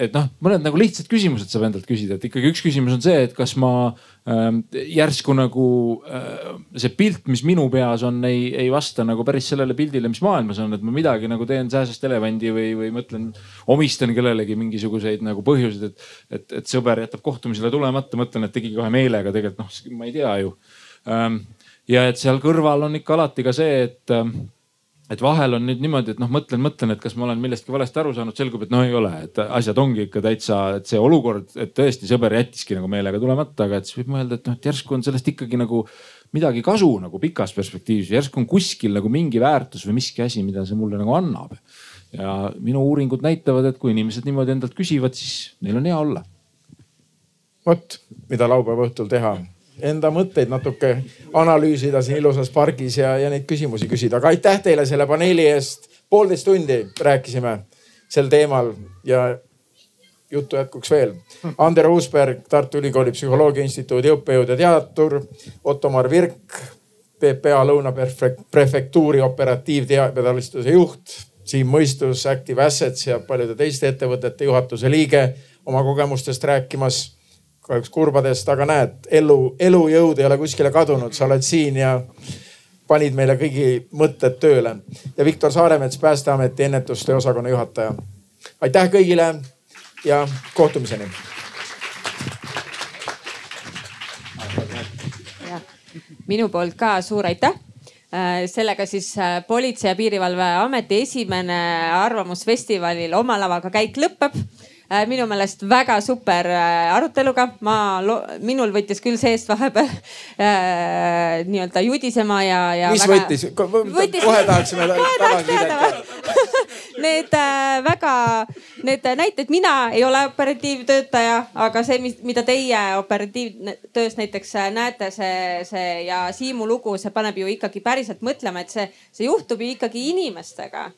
et noh, mõned nagu lihtsad küsimused saab endalt küsida, et ikkagi üks küsimus on see, et kas ma ähm, järsku nagu äh, see pilt, mis minu peas on, ei, ei vasta nagu päris sellele pildile, mis maailmas on, et ma midagi nagu teen sääsest elevandi või, või mõtlen, omistan kellelegi mingisuguseid nagu põhjuseid, et, et, et sõber jätab kohtumisele tulemata, mõtlen, et tegi kohe meelega, tegelikult noh, ma ei tea ju ähm,. ja et seal kõrval on ikka alati ka see, et ähm, et vahel on nüüd niimoodi, et noh, mõtlen, mõtlen, et kas ma olen millestki valesti aru saanud, selgub, et no ei ole, et asjad ongi ikka täitsa, et see olukord, et tõesti sõber jättiski nagu meelega tulemata, aga et siis võib mõelda, et noh, et järsku on sellest ikkagi nagu midagi kasu nagu pikas perspektiivis, järsku on kuskil nagu mingi väärtus või miski asi, mida see mulle nagu annab. ja minu uuringud näitavad, et kui inimesed niimoodi endalt küsivad, siis neil on hea olla. vot, mida laupäeva õhtul teha enda mõtteid natuke analüüsida siin ilusas pargis ja, ja neid küsimusi küsida. aga aitäh teile selle paneeli eest. poolteist tundi rääkisime sel teemal ja juttu jätkuks veel. Ander Uusberg, Tartu Ülikooli Psühholoogia Instituudi õppejõud ja teadur. Ottomar Virk, PPA Lõuna prefektuuri operatiivteabetalituse juht Siim Mõistus, Active Assets ja paljude teiste ettevõtete juhatuse liige oma kogemustest rääkimas. Kahjuks kurbadest, aga näed, elu, elujõud ei ole kuskile kadunud, sa oled siin ja panid meile kõigi mõtted tööle. ja Viktor Saaremets, Päästeameti ennetustöö osakonna juhataja. aitäh kõigile ja kohtumiseni. minu poolt ka suur aitäh Äh, sellega siis äh, Politsei- ja Piirivalveameti esimene arvamusfestivalil oma lavaga käik lõpeb minu meelest väga super äh, aruteluga. ma, minul võttis küll seest vahepeal äh, nii-öelda judisema ja, ja. mis väga... võttis, võttis...? kohe tahaksime tagasisidet Need äh, väga, need näited, mina ei ole operatiivtöötaja, aga see, mida teie operatiivtöös näiteks äh, näete, see, see ja Siimu lugu, see paneb ju ikkagi päriselt mõtlema, et see, see juhtub ju ikkagi inimestega.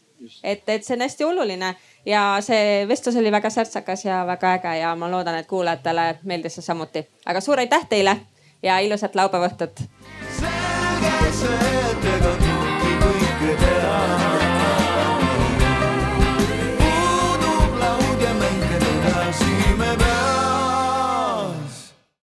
Et, et see on hästi oluline ja see vestlus oli väga särtsakas ja väga äge ja ma loodan, et kuulajatele meeldis see samuti. aga suur aitäh teile ja ilusat laupäeva õhtut. selge see, et ega kõike teha